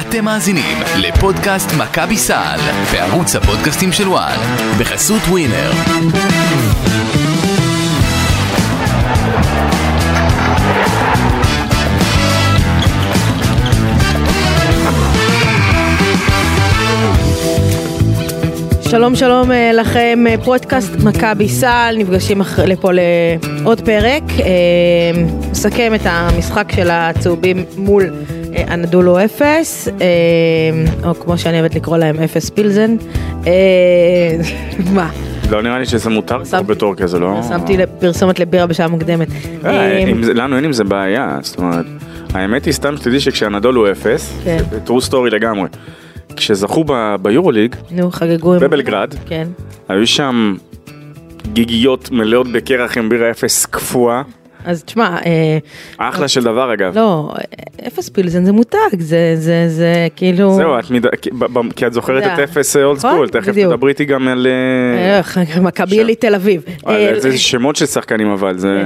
אתם מאזינים לפודקאסט מכבי סל בערוץ הפודקאסטים של וואן בחסות ווינר. שלום שלום אה, לכם, אה, פודקאסט מכבי סל, נפגשים לפה לעוד פרק. אה, נסכם את המשחק של הצהובים מול אה, אנדולו אפס, אה, או כמו שאני אוהבת לקרוא להם אפס פילזן. אה, מה? לא נראה לי שזה מותר כבר בתור כזה, לא? שמתי פרסומת לבירה בשעה מוקדמת. אה, אה, לנו אין עם זה בעיה, זאת אומרת, האמת היא סתם שתדעי שכשהנדול הוא אפס, כן. זה true story לגמרי. כשזכו ביורוליג, נו, חגגו. בבלגרד, כן. היו שם גיגיות מלאות בקרח עם בירה אפס קפואה, אז תשמע, אה, אחלה של דבר אגב. לא, אפס פילזן זה מותג, זה, זה, זה כאילו... זהו, את מד... כי- את זוכרת את. אפס אולד נכון, סקול, תכף. תדברי איתי גם על... אה, מכבי תל אביב. אה, אה, זה שמות של שחקנים אבל, זה...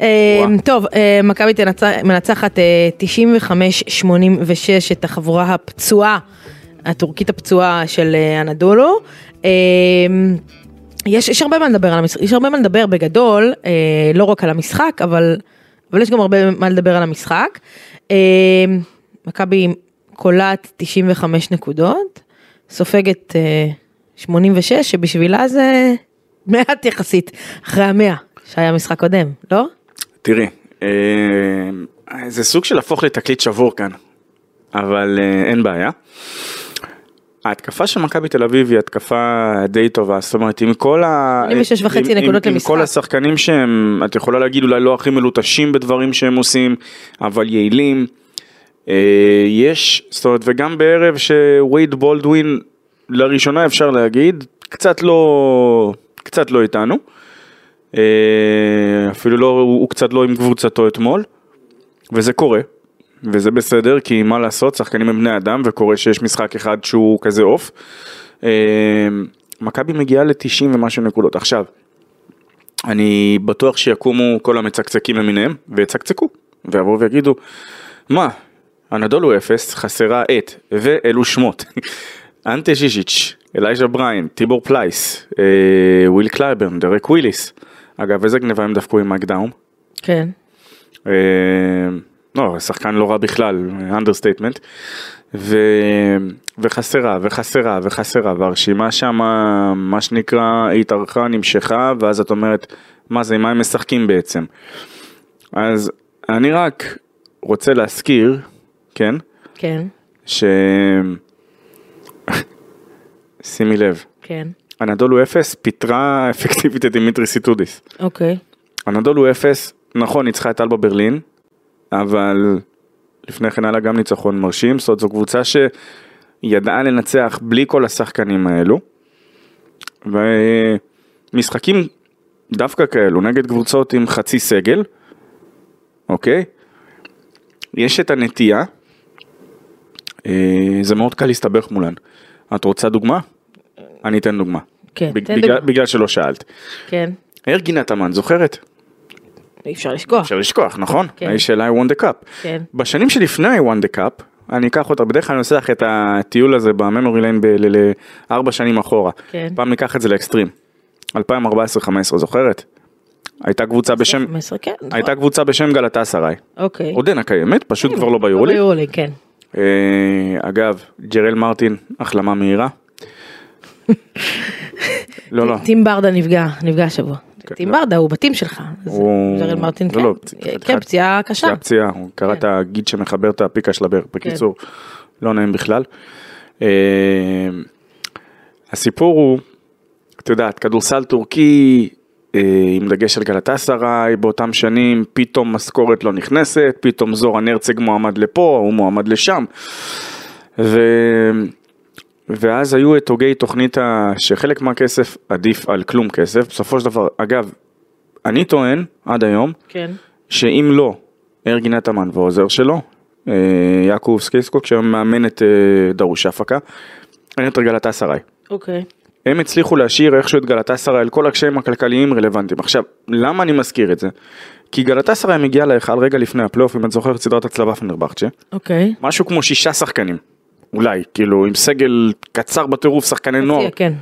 אה. טוב, אה, מכבי מנצחת אה, 95-86 את החבורה הפצועה, הטורקית הפצועה של אה, אנדולו. יש, יש הרבה מה לדבר על המשחק, יש הרבה מה לדבר בגדול, אה, לא רק על המשחק, אבל, אבל יש גם הרבה מה לדבר על המשחק. אה, מכבי קולעת 95 נקודות, סופגת אה, 86, שבשבילה זה מעט יחסית, אחרי המאה שהיה משחק קודם, לא? תראי, אה, זה סוג של להפוך לתקליט שבור כאן, אבל אה, אין בעיה. ההתקפה של מכבי תל אביב היא התקפה די טובה, זאת אומרת עם כל ה... 86 וחצי עם- עם- עם. כל השחקנים שהם, את יכולה להגיד אולי לא הכי מלוטשים בדברים שהם עושים, אבל יעילים. אה, יש, זאת אומרת, וגם בערב שווייד בולדווין, לראשונה אפשר להגיד, קצת לא, קצת לא איתנו. אה, אפילו לא, הוא הוא קצת לא עם קבוצתו אתמול, וזה קורה, וזה בסדר, כי מה לעשות, שחקנים הם בני אדם, וקורה שיש משחק אחד שהוא כזה עוף. אה, מכבי מגיעה ל-90 ומשהו נקודות. עכשיו, אני בטוח שיקומו כל המצקצקים למיניהם, ויצקצקו, ויבואו ויגידו, מה, אנדולו אפס, חסרה את, ואלו שמות. אנטה ז'יז'יץ', אלייז'ה בריאנט, טיבור פלייס, אה, וויל קלייברן, דרק וויליס. אגב, איזה גניבה הם דפקו עם מייק דאום? כן. אה, לא, שחקן לא רע בכלל, understatement. ו... וחסרה, וחסרה, וחסרה, והרשימה שם, מה שנקרא, התארכה, נמשכה, ואז את אומרת, מה זה, מה הם משחקים בעצם? אז אני רק רוצה להזכיר, כן, כן, ש... שימי לב, כן, אנדולו אפס פיטרה אפקטיבית את דימיטריס איטודיס. אוקיי. הנדולו אפס, נכון, ניצחה את אלבה ברלין, אבל לפני כן היה לה גם ניצחון מרשים, זאת אומרת זו קבוצה שידעה לנצח בלי כל השחקנים האלו. ומשחקים דווקא כאלו נגד קבוצות עם חצי סגל, אוקיי? יש את הנטייה, אה, זה מאוד קל להסתבך מולן. את רוצה דוגמה? אני אתן דוגמה. כן, בג- תן בגלל, דוגמה. בגלל שלא שאלת. כן, ארגין אטמן, זוכרת? אי אפשר לשכוח. אפשר לשכוח, נכון? כן. האיש של I won the cup. כן. בשנים שלפני I won the cup, אני אקח אותה, בדרך כלל אני עושה לך את הטיול הזה ב memory lane לארבע שנים אחורה. כן. פעם ניקח את זה לאקסטרים. 2014-2015, זוכרת? הייתה קבוצה בשם, 15, כן, נכון. הייתה קבוצה בשם גלאטסראיי. אוקיי. עודנה קיימת, פשוט כבר לא ביורוליג. ביורוליג, כן. אה, אגב, ג'רל מרטין, החלמה מהירה. לא, לא. טים ברדה נפגע, נפגע השבוע. טים לא. ברדה הוא בתים שלך. ג'רל מרטין, לא, כן. כן, פציעה קשה. פציעה פציעה, הוא קרא את הגיד שמחבר את הפיקה של הבאר, בקיצור, לא נעים בכלל. אה, הסיפור הוא, את יודעת, כדורסל טורקי, אה, עם דגש על גלתסריי באותם שנים, פתאום משכורת לא נכנסת, פתאום זורן הרצג מועמד לפה, הוא מועמד לשם. ו... ואז היו את הוגי תוכנית ה... שחלק מהכסף עדיף על כלום כסף, בסופו של דבר, אגב, אני טוען עד היום, כן. שאם לא ארגין אטמן והעוזר שלו, אה, יאקופ סקיזקוק, שהיום מאמן את אה, דרושאפקה, אין יותר גלאטסראיי. אוקיי. הם הצליחו להשאיר איכשהו את גלאטסראיי על כל הקשיים הכלכליים רלוונטיים. עכשיו, למה אני מזכיר את זה? כי גלאטסראיי מגיעה להיכל רגע לפני הפלייאוף, אם את זוכרת סדרת הצלבה פנרבכצ'ה, אוקיי. משהו כמו שישה שחקנים, אולי, כאילו עם סגל קצר בטירוף, שחקני נוער, כן.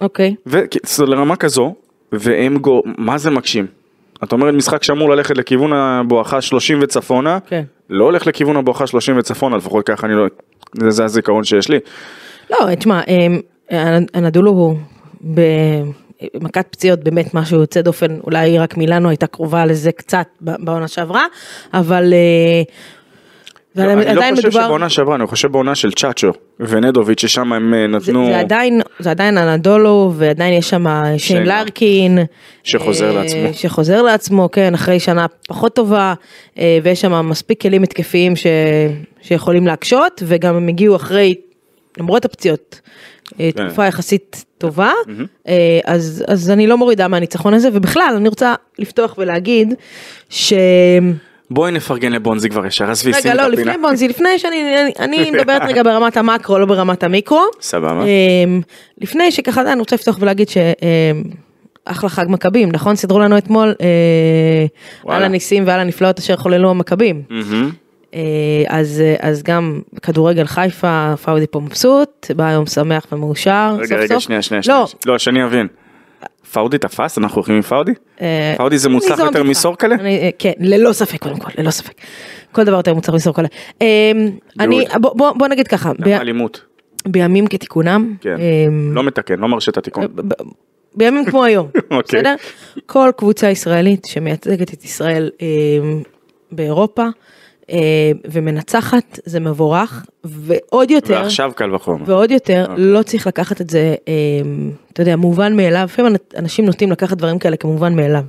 אוקיי. לרמה כזו, והם גו, מה זה מקשים? את אומרת משחק שאמור ללכת לכיוון הבואכה 30 וצפונה, כן. לא הולך לכיוון הבואכה 30 וצפונה, לפחות ככה אני לא, זה, זה הזיכרון שיש לי. לא, תשמע, אמ, הנדולו הוא במכת פציעות באמת משהו יוצא דופן, אולי רק מילאנו הייתה קרובה לזה קצת בעונה שעברה, אבל... אה, לא, אני לא חושב מדובר... שבעונה שעברה, אני חושב בעונה של צ'אצ'ו ונדוביץ' ששם הם אה, נתנו... זה, זה עדיין, זה עדיין אנדולו ועדיין יש שם שיין לארקין. שחוזר אה, לעצמו. שחוזר לעצמו, כן, אחרי שנה פחות טובה, אה, ויש שם מספיק כלים התקפיים ש, שיכולים להקשות, וגם הם הגיעו אחרי, למרות הפציעות, כן. תקופה יחסית טובה, אז, אז אני לא מורידה מהניצחון הזה, ובכלל אני רוצה לפתוח ולהגיד ש... בואי נפרגן לבונזי כבר ישר, עזבי, שימי את הפינה. רגע, לא, לפני בונזי, לפני שאני, אני, אני מדברת רגע ברמת המקרו, לא ברמת המיקרו. סבבה. אמ, לפני שככה, אני רוצה לפתוח ולהגיד שאחלה חג מכבים, נכון? סידרו לנו אתמול אה, על הניסים ועל הנפלאות אשר חוללו המכבים. אה, אז, אז גם כדורגל חיפה, פאודי פה מבסוט, בא היום שמח ומאושר. רגע, רגע, שנייה, שנייה, שנייה. לא, שאני אבין. פאודי תפס? אנחנו הולכים עם פאודי? אה, פאודי זה מוצלח יותר מסורקלה? אה, כן, ללא ספק קודם כל, ללא ספק. כל דבר יותר מוצלח מסורקלה. אה, אני, בוא נגיד ככה. אלימות. בימים כתיקונם. כן, לא מתקן, לא מרשה את התיקון. בימים כמו היום, אוקיי. בסדר? כל קבוצה ישראלית שמייצגת את ישראל באירופה. אה, ומנצחת זה מבורך ועוד יותר ועכשיו קל וחומר ועוד יותר okay. אוקיי. לא צריך לקחת את זה אה, אתה יודע מובן מאליו לפעמים אנשים נוטים לקחת דברים כאלה כמובן מאליו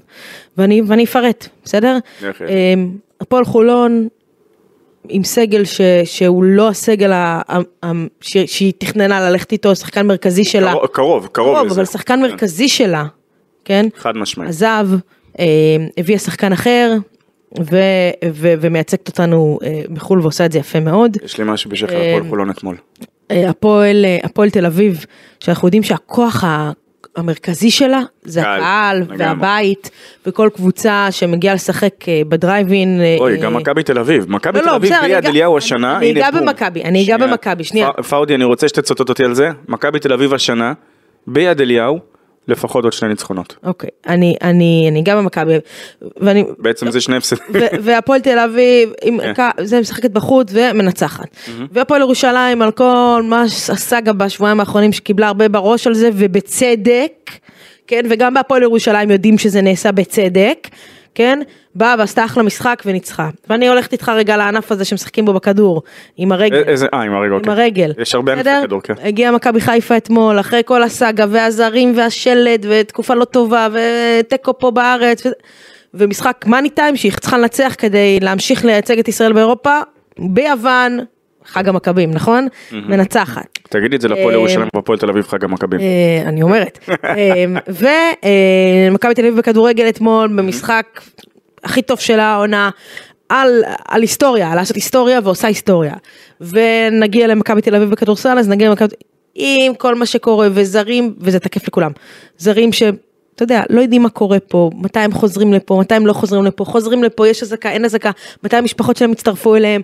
ואני ואני אפרט בסדר אה, הפועל חולון עם סגל ש, שהוא לא הסגל ה, ה, ה, ש, שהיא תכננה ללכת איתו שחקן מרכזי שלה קרוב קרוב, קרוב לזה. אבל שחקן כן. מרכזי שלה כן חד משמעית עזב הביאה שחקן אחר ו, ו, ומייצגת אותנו אה, בחו"ל ועושה את זה יפה מאוד. יש לי משהו אה, הפועל חולון אתמול. אה, הפועל, הפועל תל אביב, שאנחנו יודעים שהכוח המרכזי שלה זה הקהל והבית וכל קבוצה שמגיעה לשחק בדרייבין. אוי, גם מכבי תל אביב, מכבי לא, תל לא, אביב ביד אליהו השנה, אני אגע במכבי, אני אגע במכבי, שנייה. פאודי, אני רוצה שתצטט אותי על זה, מכבי תל אביב השנה, ביד אליהו. לפחות עוד שני ניצחונות. אוקיי, אני, אני, אני גם במכבי, ואני... בעצם זה שני הפסדים. והפועל תל אביב, עם, כן. זה משחקת בחוץ ומנצחת. והפועל ירושלים על כל מה הסאגה בשבועיים האחרונים שקיבלה הרבה בראש על זה, ובצדק, כן, וגם בהפועל ירושלים יודעים שזה נעשה בצדק. כן? באה ועשתה אחלה משחק וניצחה. ואני הולכת איתך רגע לענף הזה שמשחקים בו בכדור, עם הרגל. איזה, אה, עם הרגל, עם אוקיי. הרגל. יש הרבה ענפי כדור, כן. הגיע מכבי חיפה אתמול, אחרי כל הסאגה והזרים והשלד ותקופה לא טובה ותיקו פה בארץ. ו... ומשחק מאני טיים שהיא צריכה לנצח כדי להמשיך לייצג את ישראל באירופה, ביוון, חג המכבים, נכון? מנצחת. תגידי את זה לפועל ירושלים והפועל תל אביב חג המכבים. אה, אני אומרת. ומכבי תל אביב בכדורגל אתמול במשחק הכי טוב של העונה. על, על היסטוריה, לעשות היסטוריה ועושה היסטוריה. ונגיע למכבי תל אביב בכדורסל, אז נגיע למכבי... עם כל מה שקורה וזרים, וזה תקף לכולם. זרים ש... אתה יודע, לא יודעים מה קורה פה, מתי הם חוזרים לפה, מתי הם לא חוזרים לפה, חוזרים לפה, יש אזעקה, אין אזעקה, מתי המשפחות שלהם יצטרפו אליהם,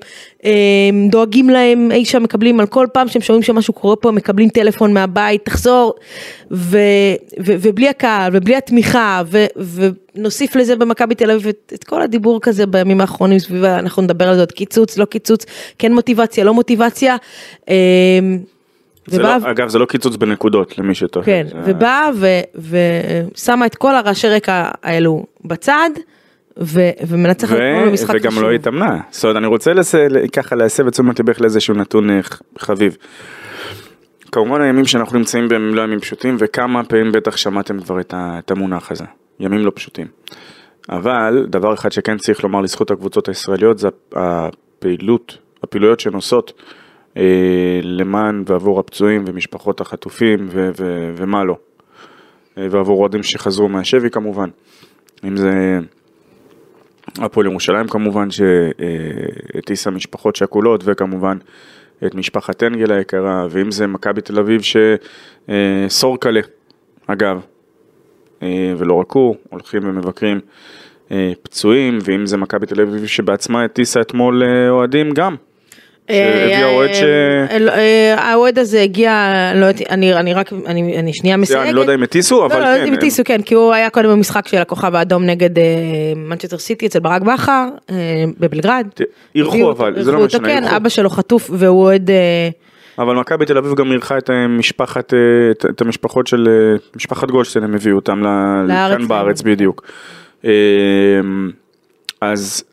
דואגים להם, אי שם מקבלים, על כל פעם שהם שומעים שמשהו קורה פה, מקבלים טלפון מהבית, תחזור, ו, ו, ובלי הקהל, ובלי התמיכה, ו, ונוסיף לזה במכבי תל אביב את, את כל הדיבור כזה בימים האחרונים סביב, אנחנו נדבר על זה עוד קיצוץ, לא קיצוץ, כן מוטיבציה, לא מוטיבציה. זה לא, אגב זה לא קיצוץ בנקודות למי שטוב. כן, זה... ובאה ושמה את כל הרעשי רקע האלו בצד. ו- ומנצחת ו- במשחק וגם חשוב. לא התאמנה. זאת אומרת, אני רוצה לס... ככה להסב את תשומת ליבך לאיזשהו נתון אה, חביב. כמובן הימים שאנחנו נמצאים בהם לא ימים פשוטים, וכמה פעמים בטח שמעתם כבר את, ה... את המונח הזה. ימים לא פשוטים. אבל דבר אחד שכן צריך לומר לזכות הקבוצות הישראליות זה הפעילות, הפעילויות אה, למען ועבור הפצועים ומשפחות החטופים ו- ו- ומה לא. אה, ועבור אוהדים שחזרו מהשבי כמובן. אם זה הפועל ירושלים כמובן שהטיסה משפחות שכולות וכמובן את משפחת אנגל היקרה ואם זה מכבי תל אביב שסורקלה אגב ולא רק הוא הולכים ומבקרים פצועים ואם זה מכבי תל אביב שבעצמה הטיסה אתמול אוהדים גם שהביא האוהד ש... אה, לא, אה, האוהד הזה הגיע, לא יודעת, אני אני רק, אני אני שנייה מסייגת. אני לא יודע אם הטיסו, אבל לא, לא, כן. אם הטיסו, כן, כי הוא היה קודם במשחק של הכוכב האדום נגד מנצ'סטר סיטי אצל ברק בכר, אה, בבלגרד. אירחו, אבל, זה לא משנה, כן, אירחו. אבא שלו חטוף והוא אוהד, אה, אבל מכבי תל אביב גם אירחה את אה, משפחת, אה, את- המשפחות של אה, משפחת גולדשטיין, הם הביאו אותם לארץ, כאן בארץ אה. בדיוק. אה, אז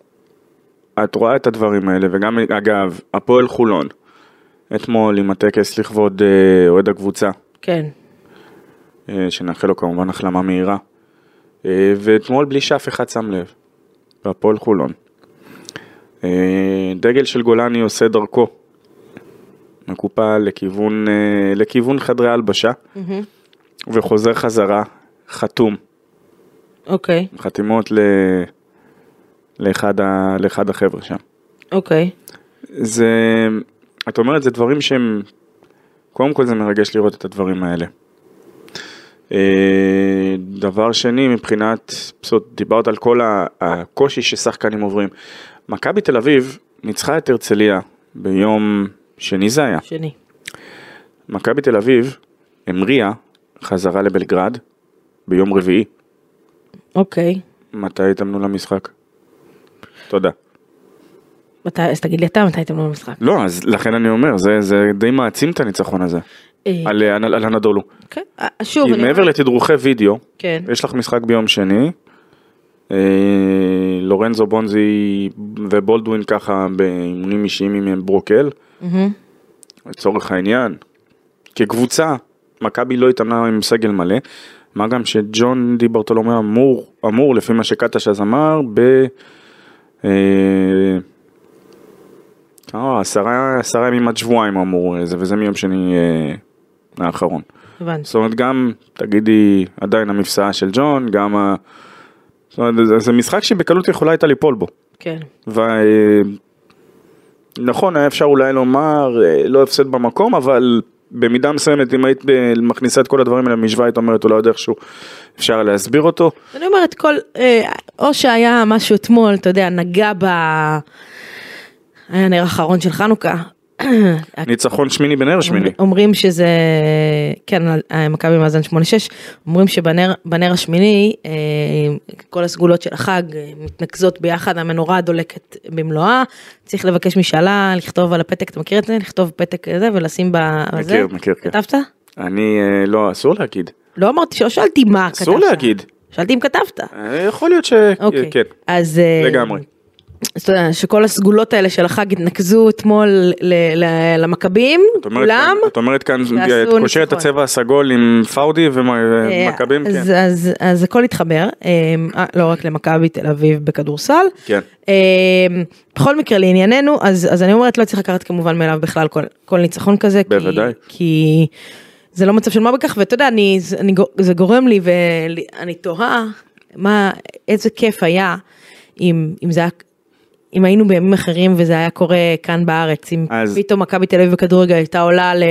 את רואה את הדברים האלה, וגם אגב, הפועל חולון, אתמול עם הטקס לכבוד אה, אוהד הקבוצה, כן, אה, שנאחל לו כמובן החלמה מהירה. אה, ואתמול בלי שאף אחד שם לב, בהפועל חולון. דגל של גולני עושה דרכו, מקופל לכיוון, לכיוון חדרי הלבשה, וחוזר חזרה חתום, אוקיי, חתימות ל... לאחד, ה... לאחד החבר'ה שם. אוקיי, זה, את אומרת, זה דברים שהם, קודם כל זה מרגש לראות את הדברים האלה. אה, דבר שני, מבחינת, פשוט דיברת על כל הקושי ששחקנים עוברים. מכבי תל אביב ניצחה את הרצליה ביום שני זה היה. שני, מכבי תל אביב המריאה חזרה לבלגרד ביום רביעי. אוקיי, מתי התאמנו למשחק? תודה. מתי, אז תגיד לי אתה מתי הייתם במשחק. לא, אז לכן אני אומר, זה, זה די מעצים את הניצחון הזה. אה, על, על, על הנדולו. כן, אה, שוב, כי מעבר לתדרוכי וידאו, כן, יש לך משחק ביום שני, אה, לורנזו בונזי ובולדווין ככה באימונים אישיים עם ברוקל, מהמם. לצורך העניין. כקבוצה, מכבי לא התאמנה עם סגל מלא, מה גם שג'ון די ברטולומה אמור, אמור לפי מה שקטש אז אמר, ב... אה, אה, עשרה, עשרה ימים עד שבועיים אמור, זה, וזה מיום שני אה, האחרון. הבנתי. זאת אומרת גם, תגידי, עדיין המפסעה של ג'ון, גם ה... זאת אומרת, זה, זה משחק שבקלות יכולה הייתה ליפול בו. כן, ו... נכון, היה אפשר אולי לומר, אה, לא הפסד במקום, אבל במידה מסוימת, אם היית מכניסה את כל הדברים האלה למשוואה, היית אומרת, אולי עוד איכשהו אפשר להסביר אותו. אני אומרת כל, אה, או שהיה משהו אתמול, אתה יודע, נגע ב... היה נר אחרון של חנוכה. ניצחון שמיני בנר שמיני. אומרים שזה, כן, מכבי מאזן 8-6, אומרים שבנר בנר השמיני, אה, כל הסגולות של החג אה, מתנקזות ביחד, המנורה דולקת במלואה, צריך לבקש משאלה, לכתוב על הפתק, אתה מכיר את זה? לכתוב פתק כזה ולשים בזה? מכיר, מכיר, כן. כתבת? אני, אה, לא, אסור להגיד. לא אמרתי, לא שאלתי מה כתבת. אסור להגיד. שאלתי אם כתבת. יכול להיות ש... אוקיי. לגמרי. אתה יודע, שכל הסגולות האלה של החג התנקזו אתמול למכבים, כולם. את אומרת כאן, את קושרת את. הצבע הסגול עם פאודי ומכבים, אה, כן. אז, אז, אז הכל התחבר, אה, לא רק למכבי תל אביב בכדורסל. כן. אה, בכל מקרה לענייננו, אז, אז אני אומרת לא צריך לקחת כמובן מאליו בכלל כל, כל ניצחון כזה. בוודאי. כי, זה לא מצב של מה בכך, ואתה יודע, אני, זה, אני, גו- זה גורם לי ואני תוהה, מה, איזה כיף היה אם, אם זה היה... אם היינו בימים אחרים וזה היה קורה כאן בארץ, אם אז- פתאום מכבי תל אביב בכדורגל הייתה עולה ל...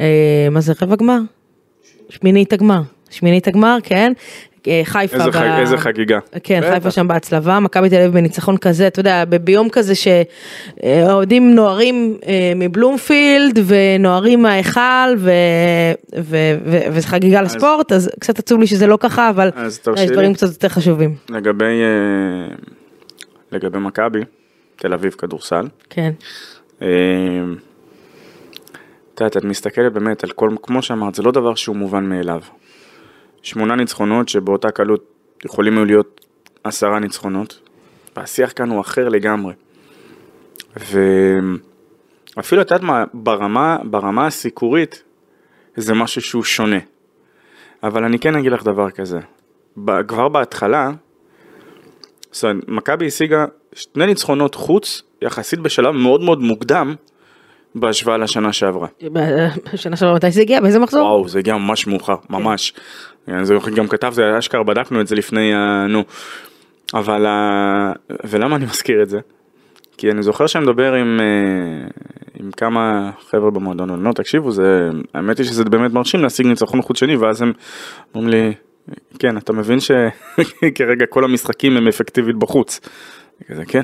אה, מה זה רבע גמר? שמינית הגמר. שמינית הגמר, כן. אה, חיפה. איזה ב- חג- איזה חגיגה. כן, בטח. חיפה שם בהצלבה, מכבי תל אביב בניצחון כזה, אתה יודע, ביום כזה שהאוהדים נוהרים אה, מבלומפילד ונוהרים מההיכל ו- ו- ו- וזה חגיגה לספורט, אז קצת עצוב לי שזה לא ככה, אבל אז יש תרשי לי. דברים קצת יותר חשובים. לגבי, אה, לגבי מכבי, תל אביב כדורסל, כן, אה, את יודעת, את מסתכלת באמת על כל, כמו שאמרת, זה לא דבר שהוא מובן מאליו. שמונה ניצחונות שבאותה קלות יכולים היו להיות עשרה ניצחונות, והשיח כאן הוא אחר לגמרי. ואפילו את יודעת מה, ברמה, ברמה הסיקורית זה משהו שהוא שונה. אבל אני כן אגיד לך דבר כזה, כבר בהתחלה, זאת אומרת, מכבי השיגה שני ניצחונות חוץ יחסית בשלב מאוד מאוד מוקדם בהשוואה לשנה שעברה. בשנה שעברה מתי זה הגיע? באיזה מחזור? וואו, זה הגיע ממש מאוחר, ממש. אז גם כתבתי, אשכרה בדקנו את זה לפני, ה- נו. אבל, ה- ולמה אני מזכיר את זה? כי אני זוכר שאני מדבר עם, אה, עם כמה חבר'ה במועדון, אומר, תקשיבו, זה, האמת היא שזה באמת מרשים להשיג ניצחון חוץ שני, ואז הם אומרים לי, כן, אתה מבין שכרגע כל המשחקים הם אפקטיבית בחוץ. כזה, כן.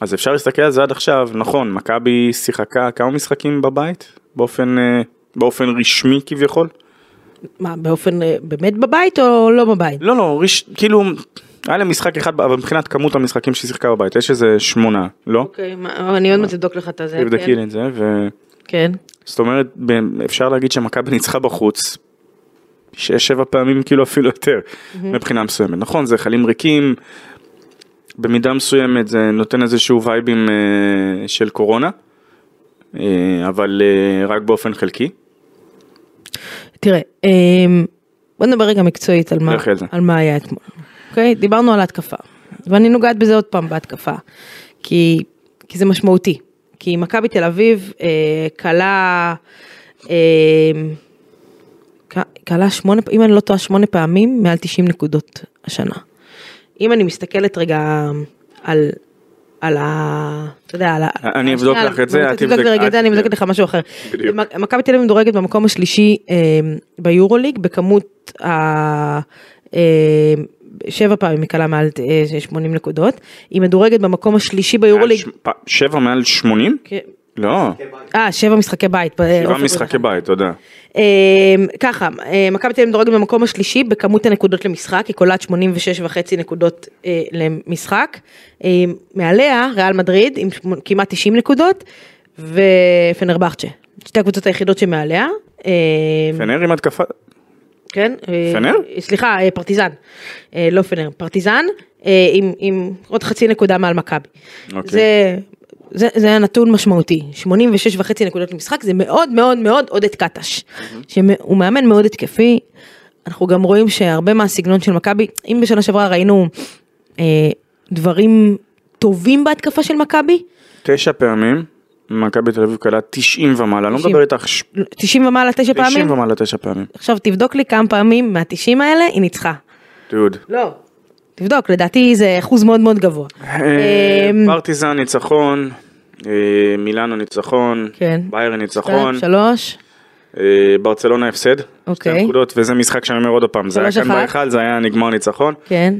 אז אפשר להסתכל על זה עד עכשיו, נכון, מכבי שיחקה כמה משחקים בבית? באופן, אה, באופן רשמי כביכול? מה, באופן, אה, באמת בבית או לא בבית? לא, לא, רש... כאילו, היה להם משחק אחד, אבל מבחינת כמות המשחקים שהיא שיחקה בבית, יש איזה שמונה, לא? אוקיי, מה- אני עוד מעט אבדוק לך את הזה. תבדקי כן. לי את זה, ו... כן. זאת אומרת, אפשר להגיד שמכבי ניצחה בחוץ, שש, שבע פעמים כאילו אפילו יותר, מבחינה מסוימת. נכון, זה חלים ריקים, במידה מסוימת זה נותן איזשהו וייבים אה, של קורונה, אה, אבל אה, רק באופן חלקי. תראה, אמ, בוא נדבר רגע מקצועית על מה, על מה היה אתמול. אוקיי? דיברנו על ההתקפה. ואני נוגעת בזה עוד פעם בהתקפה. כי, כי זה משמעותי. כי מכבי תל אביב אה, כלה, אה, קלה שמונה, אם אני לא טועה שמונה פעמים, מעל 90 נקודות השנה. אם אני מסתכלת רגע אמ, על, על ה... אתה יודע, על ה... אני אבדוק לך את זה, את תבדוק רגע את זה, אני אבדוק לך משהו אחר. בדיוק. מכבי תל אביב מדורגת במקום השלישי אמ, ביורוליג בכמות ה... אה, שבע פעמים היא קלה מעל אה, 80 נקודות, היא מדורגת במקום השלישי ביורוליג. שבע מעל 80? לא, אה, שבע משחקי בית. שבעה אופן משחקי בית, תודה. אה, ככה, אה, מכבי תל אביב מדורגת במקום השלישי בכמות הנקודות למשחק, היא קולעת 86 וחצי נקודות אה, למשחק. אה, מעליה, ריאל מדריד עם כמעט 90 נקודות, ופנרבחצ'ה. שתי הקבוצות היחידות שמעליה. אה, פנר עם התקפה, כן? אה, פנר? סליחה, אה, פרטיזן. אה, לא פנר, פרטיזן, אה, עם, עם עוד חצי נקודה מעל מכבי. אוקיי. זה, זה, זה היה נתון משמעותי, 86 וחצי נקודות למשחק, זה מאוד מאוד מאוד עודד קטש, שהוא מאמן מאוד התקפי, אנחנו גם רואים שהרבה מהסגנון של מכבי, אם בשנה שעברה ראינו אה, דברים טובים בהתקפה של מכבי, תשע פעמים, מכבי תל אביב קלט 90 ומעלה, לא 90. מדבר איתך ש- 90 ומעלה תשע 90 פעמים, ומעלה תשע פעמים. עכשיו תבדוק לי כמה פעמים מה-90 האלה היא ניצחה. דוד. לא. תבדוק, לדעתי זה אחוז מאוד מאוד גבוה. אה, אמ, פרטיזן ניצחון, אה, מילאנו ניצחון, כן. ביירן ניצחון, שלוש, אה, ברצלונה הפסד, אוקיי. שתי נקודות, וזה משחק שאני אומר עוד פעם, זה היה כאן. בהיכל, זה היה נגמר ניצחון, כן,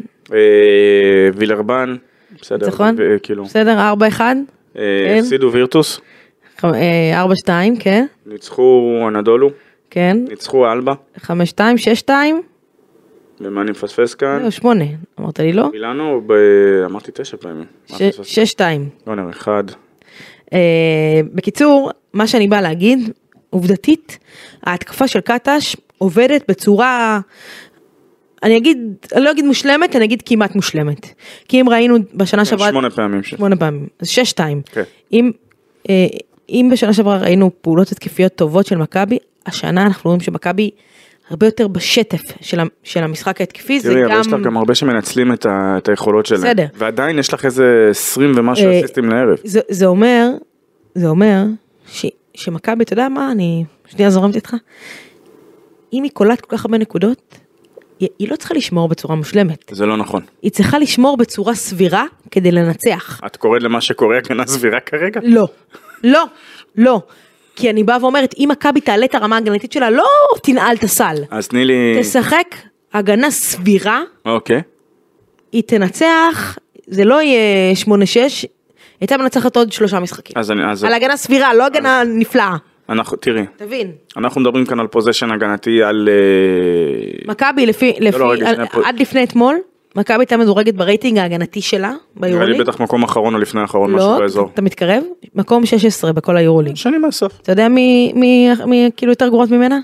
וילרבן, בסדר, ניצחון, כאילו, בסדר, ארבע אחד, אה, כן. הפסידו וירטוס, ח- אה, ארבע שתיים, כן, ניצחו אנדולו, כן, ניצחו אלבה, חמש שתיים, שש שתיים, ומה אני מפספס כאן? לא, שמונה, אמרת לי לא? מילאנו, ב... אמרתי תשע פעמים. ש-? שש שתיים. לא נראה, אחד. אה, בקיצור, מה שאני באה להגיד, עובדתית, ההתקפה של קטש עובדת בצורה, אני אגיד, אני לא אגיד מושלמת, אני אגיד כמעט מושלמת. כי אם ראינו בשנה שעברה, שמונה פעמים. שמונה פעמים, אז שש שתיים. כן. אם, אה, אם בשנה שעברה ראינו פעולות התקפיות טובות של מכבי, השנה אנחנו רואים שמכבי הרבה יותר בשטף של, של המשחק ההתקפי, זה תראי, אבל גם... יש לך גם הרבה שמנצלים את ה- את היכולות שלהם. בסדר. ועדיין יש לך איזה 20 ומשהו אה, אסיסטים לערב. זה, זה אומר, זה אומר ש, שמכבי, אתה יודע מה, אני שנייה זורמת איתך, אם היא קולט כל כך הרבה נקודות, היא, היא לא צריכה לשמור בצורה מושלמת, זה לא נכון. היא צריכה לשמור בצורה סבירה כדי לנצח. את קוראת למה שקורה הגנה סבירה כרגע? לא, לא, לא. כי אני באה ואומרת, אם מכבי תעלה את הרמה ההגנתית שלה, לא תנעל את הסל. אז תני לי... תשחק הגנה סבירה, אוקיי. היא תנצח, זה לא יהיה 8-6, היא הייתה מנצחת עוד שלושה משחקים. אז אני... אז... על הגנה סבירה, לא הגנה נפלאה. אנחנו... תראי, תבין, אנחנו מדברים כאן על פוזיישן הגנתי על... אה, מכבי לפי, לפי, לא, רגע, על- פה- עד לפני אתמול, מכבי הייתה מדורגת ברייטינג ההגנתי שלה נראה לי ביורוליג. בטח מקום אחרון או לפני האחרון, משהו לא, באזור. אתה מתקרב? מקום 16 בכל היורוליג. שנים מהסוף. אתה יודע מי, מי, מי כאילו יותר גרועות ממנה?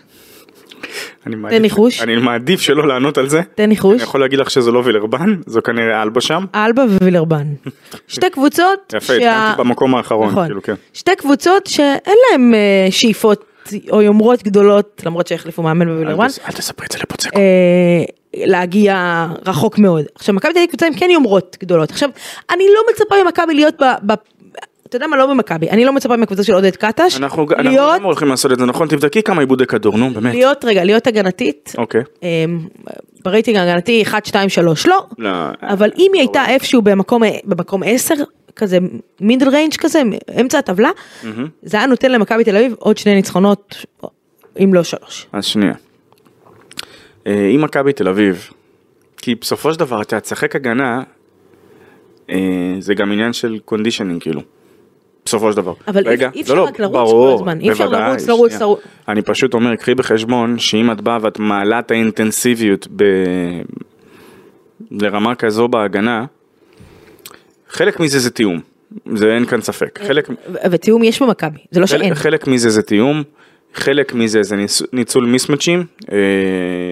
אני מעדיף- ניחוש. אני מעדיף שלא לענות על זה. תן ניחוש. אני יכול להגיד לך שזה לא וילרבן, זו כנראה אלבה שם. אלבה ווילרבן. שתי קבוצות יפה, התקנתי במקום האחרון, נכון. כאילו, כן. שתי קבוצות שאין להם אה, שאיפות או יומרות גדולות, למרות שהחליפו מאמן בווילרבן, אל תס- אל תספרי את זה לפוצקו. אה, להגיע רחוק מאוד. עכשיו מכבי תל אביב קבוצה עם כן יומרות גדולות. עכשיו, אני לא מצפה ממכבי להיות ב... ב אתה יודע מה, לא במכבי, אני לא מצפה מהקבוצה של עודד קטש, אנחנו גם הולכים לעשות את זה, נכון? תבדקי כמה איבודי כדור, נו, באמת. להיות, רגע, להיות הגנתית, אוקיי. אה, ברייטינג ההגנתי 1, 2, 3, לא, לא, אבל אם היא הייתה איפשהו במקום 10, כזה middle range כזה, אמצע הטבלה, זה היה נותן למכבי תל אביב עוד שני ניצחונות, אם לא שלוש. אז שנייה. אה, אם מכבי תל אביב, כי בסופו של דבר אתה תשחק הגנה, אה, זה גם עניין של conditioning כאילו. בסופו של דבר. אבל אי- אי אפשר רק לרוץ כל ברור, הזמן, אי אפשר לרוץ, לרוץ. לרוץ. אני פשוט אומר, קחי בחשבון שאם את באה ואת מעלה את האינטנסיביות ב... לרמה כזו בהגנה, חלק מזה זה תיאום, זה אין כאן ספק. חלק, ו- ותיאום יש במכבי, זה לא שאין. חלק, חלק מזה זה תיאום, חלק מזה זה ניצ- ניצול מיסמצ'ים, אה,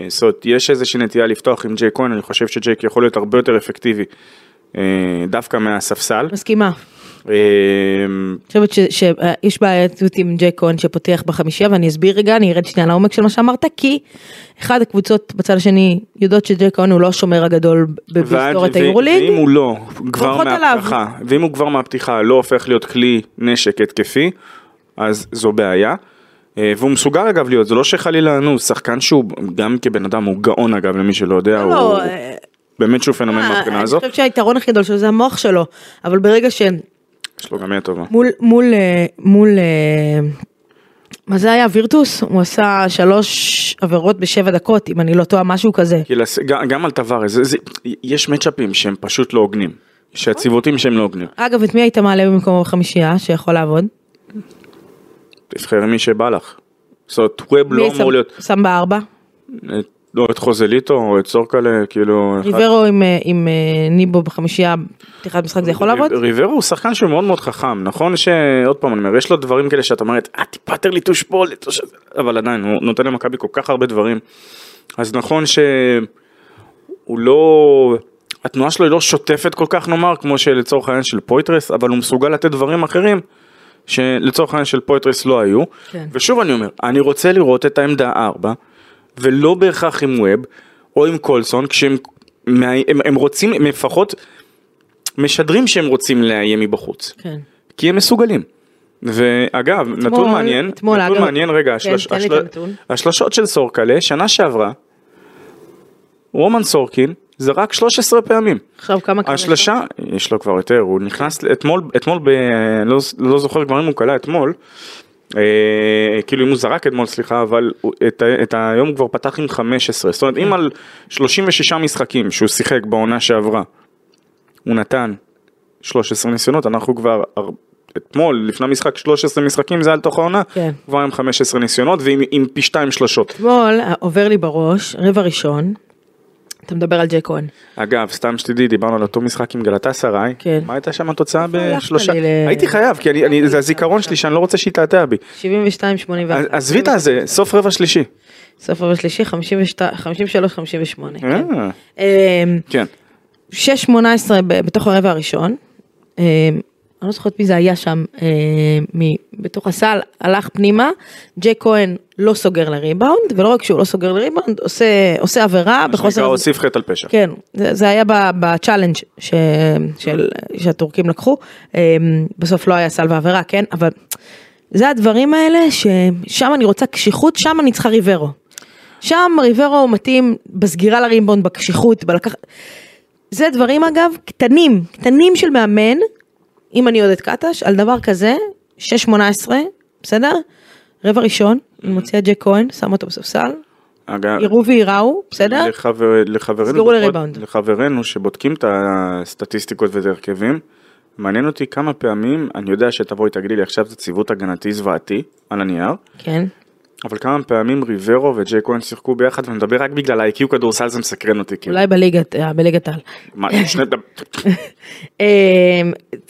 זאת אומרת, יש איזושהי נטייה לפתוח עם ג'יי כהן, אני חושב שג'ייק יכול להיות הרבה יותר אפקטיבי, אה, דווקא מהספסל. מסכימה. אה, אני חושבת ש- שיש בעייתות עם ג'ק כהן שפותח בחמישייה ואני אסביר רגע, אני ארד שנייה לעומק של מה שאמרת, כי אחד הקבוצות בצד השני יודעות שג'ק כהן הוא לא השומר הגדול בהיסטוריית היורוליג. ואם הוא לא, כבר. מהפתיחה, ואם הוא כבר מהפתיחה לא הופך להיות כלי נשק התקפי, אז זו בעיה. אה, והוא מסוגל אגב להיות, זה לא שחלילה, נו, שחקן שהוא גם כבן אדם הוא גאון אגב למי שלא יודע, הוא לא, אה, באמת שהוא פנומן אה, מהבחינה אני הזאת, חושבת שהיתרון הכי גדול שלו זה המוח שלו, אבל ברגע שמול יש לו גם יד טובה. מול אה, מול אה, מה זה היה וירטוס הוא עשה שלוש עבירות בשבע דקות אם אני לא טועה משהו כזה. גם- על טווארז, זה- יש מצ'אפים שהם פשוט לא הוגנים, שהציוותים שהם לא הוגנים, אגב את מי היית מעלה במקום בחמישייה שיכול לעבוד? תבחרי מי שבא לך. זאת אומרת, ווב מי לא אמור להיות, שם בארבע? את- לא את חוזליטו או את סורקלה, כאילו, אחד- ריברו עם, אה, עם אה, ניבו בחמישייה, פתיחת משחק זה יכול לעבוד? ריברו הוא שחקן שהוא מאוד מאוד חכם, נכון שעוד פעם אני אומר, יש לו דברים כאלה שאת אומרת, אה טיפה יותר ליטוש פה, ליטוש... הזה", אבל עדיין, הוא נותן למכבי כל כך הרבה דברים. אז נכון שהוא לא, התנועה שלו היא לא שוטפת כל כך נאמר, כמו שלצורך העניין של פויטרס, אבל הוא מסוגל לתת דברים אחרים. שלצורך העניין של פויטרס לא היו, כן. ושוב אני אומר, אני רוצה לראות את העמדה 4, ולא בהכרח עם ווב, או עם קולסון, כשהם מה- הם, הם רוצים, הם לפחות משדרים שהם רוצים לאיים מבחוץ, כן. כי הם מסוגלים. ואגב, נתון מעניין, אתמול, נתון אגב- מעניין, רגע, כן, השלוש, השל-. השלושות של סורקלה, שנה שעברה, רומן סורקין זרק 13 פעמים. עכשיו כמה לו? השלושה, יש לו כבר יותר, הוא נכנס אתמול, אתמול, ב, לא, לא זוכר כבר אם הוא קלע אתמול, אה, כאילו אם הוא זרק אתמול סליחה, אבל את, את היום הוא כבר פתח עם 15, זאת אומרת אם על 36 משחקים שהוא שיחק בעונה שעברה, הוא נתן 13 ניסיונות, אנחנו כבר אתמול לפני המשחק 13 משחקים זה היה לתוך העונה, כן. כבר עם 15 ניסיונות ועם עם פי 2 שלשות. אתמול אה, עובר לי בראש, רבע ראשון, אתה מדבר על ג'ק כהן. אגב, סתם שתדעי, דיברנו על אותו משחק עם גלתה סריי, כן. מה הייתה שם התוצאה הלכת בשלושה? הייתי חייב, כי אני, אני, זה הזיכרון שלי שאני לא רוצה שיתעתע בי. 72, 81. אז- עזבי את הזה, סוף רבע שלישי. סוף רבע שלישי, 53, 58. כן. אה, אמ, כן. 6-18 ב- בתוך הרבע הראשון. אני לא זוכרת מי זה היה שם, אמ, מ- בתוך הסל, הלך פנימה, ג'ק כהן לא סוגר לריבאונד, ולא רק שהוא לא סוגר לריבאונד, עושה, עושה עבירה מה שנקרא בחוסר... הוסיף חטא על פשע. כן, זה, זה היה ב challenge ש, של, שהטורקים לקחו, אמ, בסוף לא היה סל ועבירה, כן, אבל זה הדברים האלה ששם אני רוצה קשיחות, שם אני צריכה ריברו. שם ריברו מתאים בסגירה לריבאונד, בקשיחות, בלקח... זה דברים אגב קטנים, קטנים של מאמן, אם אני עודד קטש, על דבר כזה, 6-18, בסדר? רבע ראשון, אני מוציאה את ג'ק כהן, שם אותו בספסל, אגב, יראו וייראו, בסדר? לחבר, בכל- לריבאונד. לחברינו שבודקים את הסטטיסטיקות ואת ההרכבים, מעניין אותי כמה פעמים, אני יודע שתבואי תגידי לי עכשיו זה ציוות הגנתי זוועתי על הנייר, כן. אבל כמה פעמים ריברו וג'יי כהן שיחקו ביחד ומדבר רק בגלל ה-IQ כדורסל זה מסקרן אותי כאילו. אולי בליגת, אה, בליגת העל. דב- אה,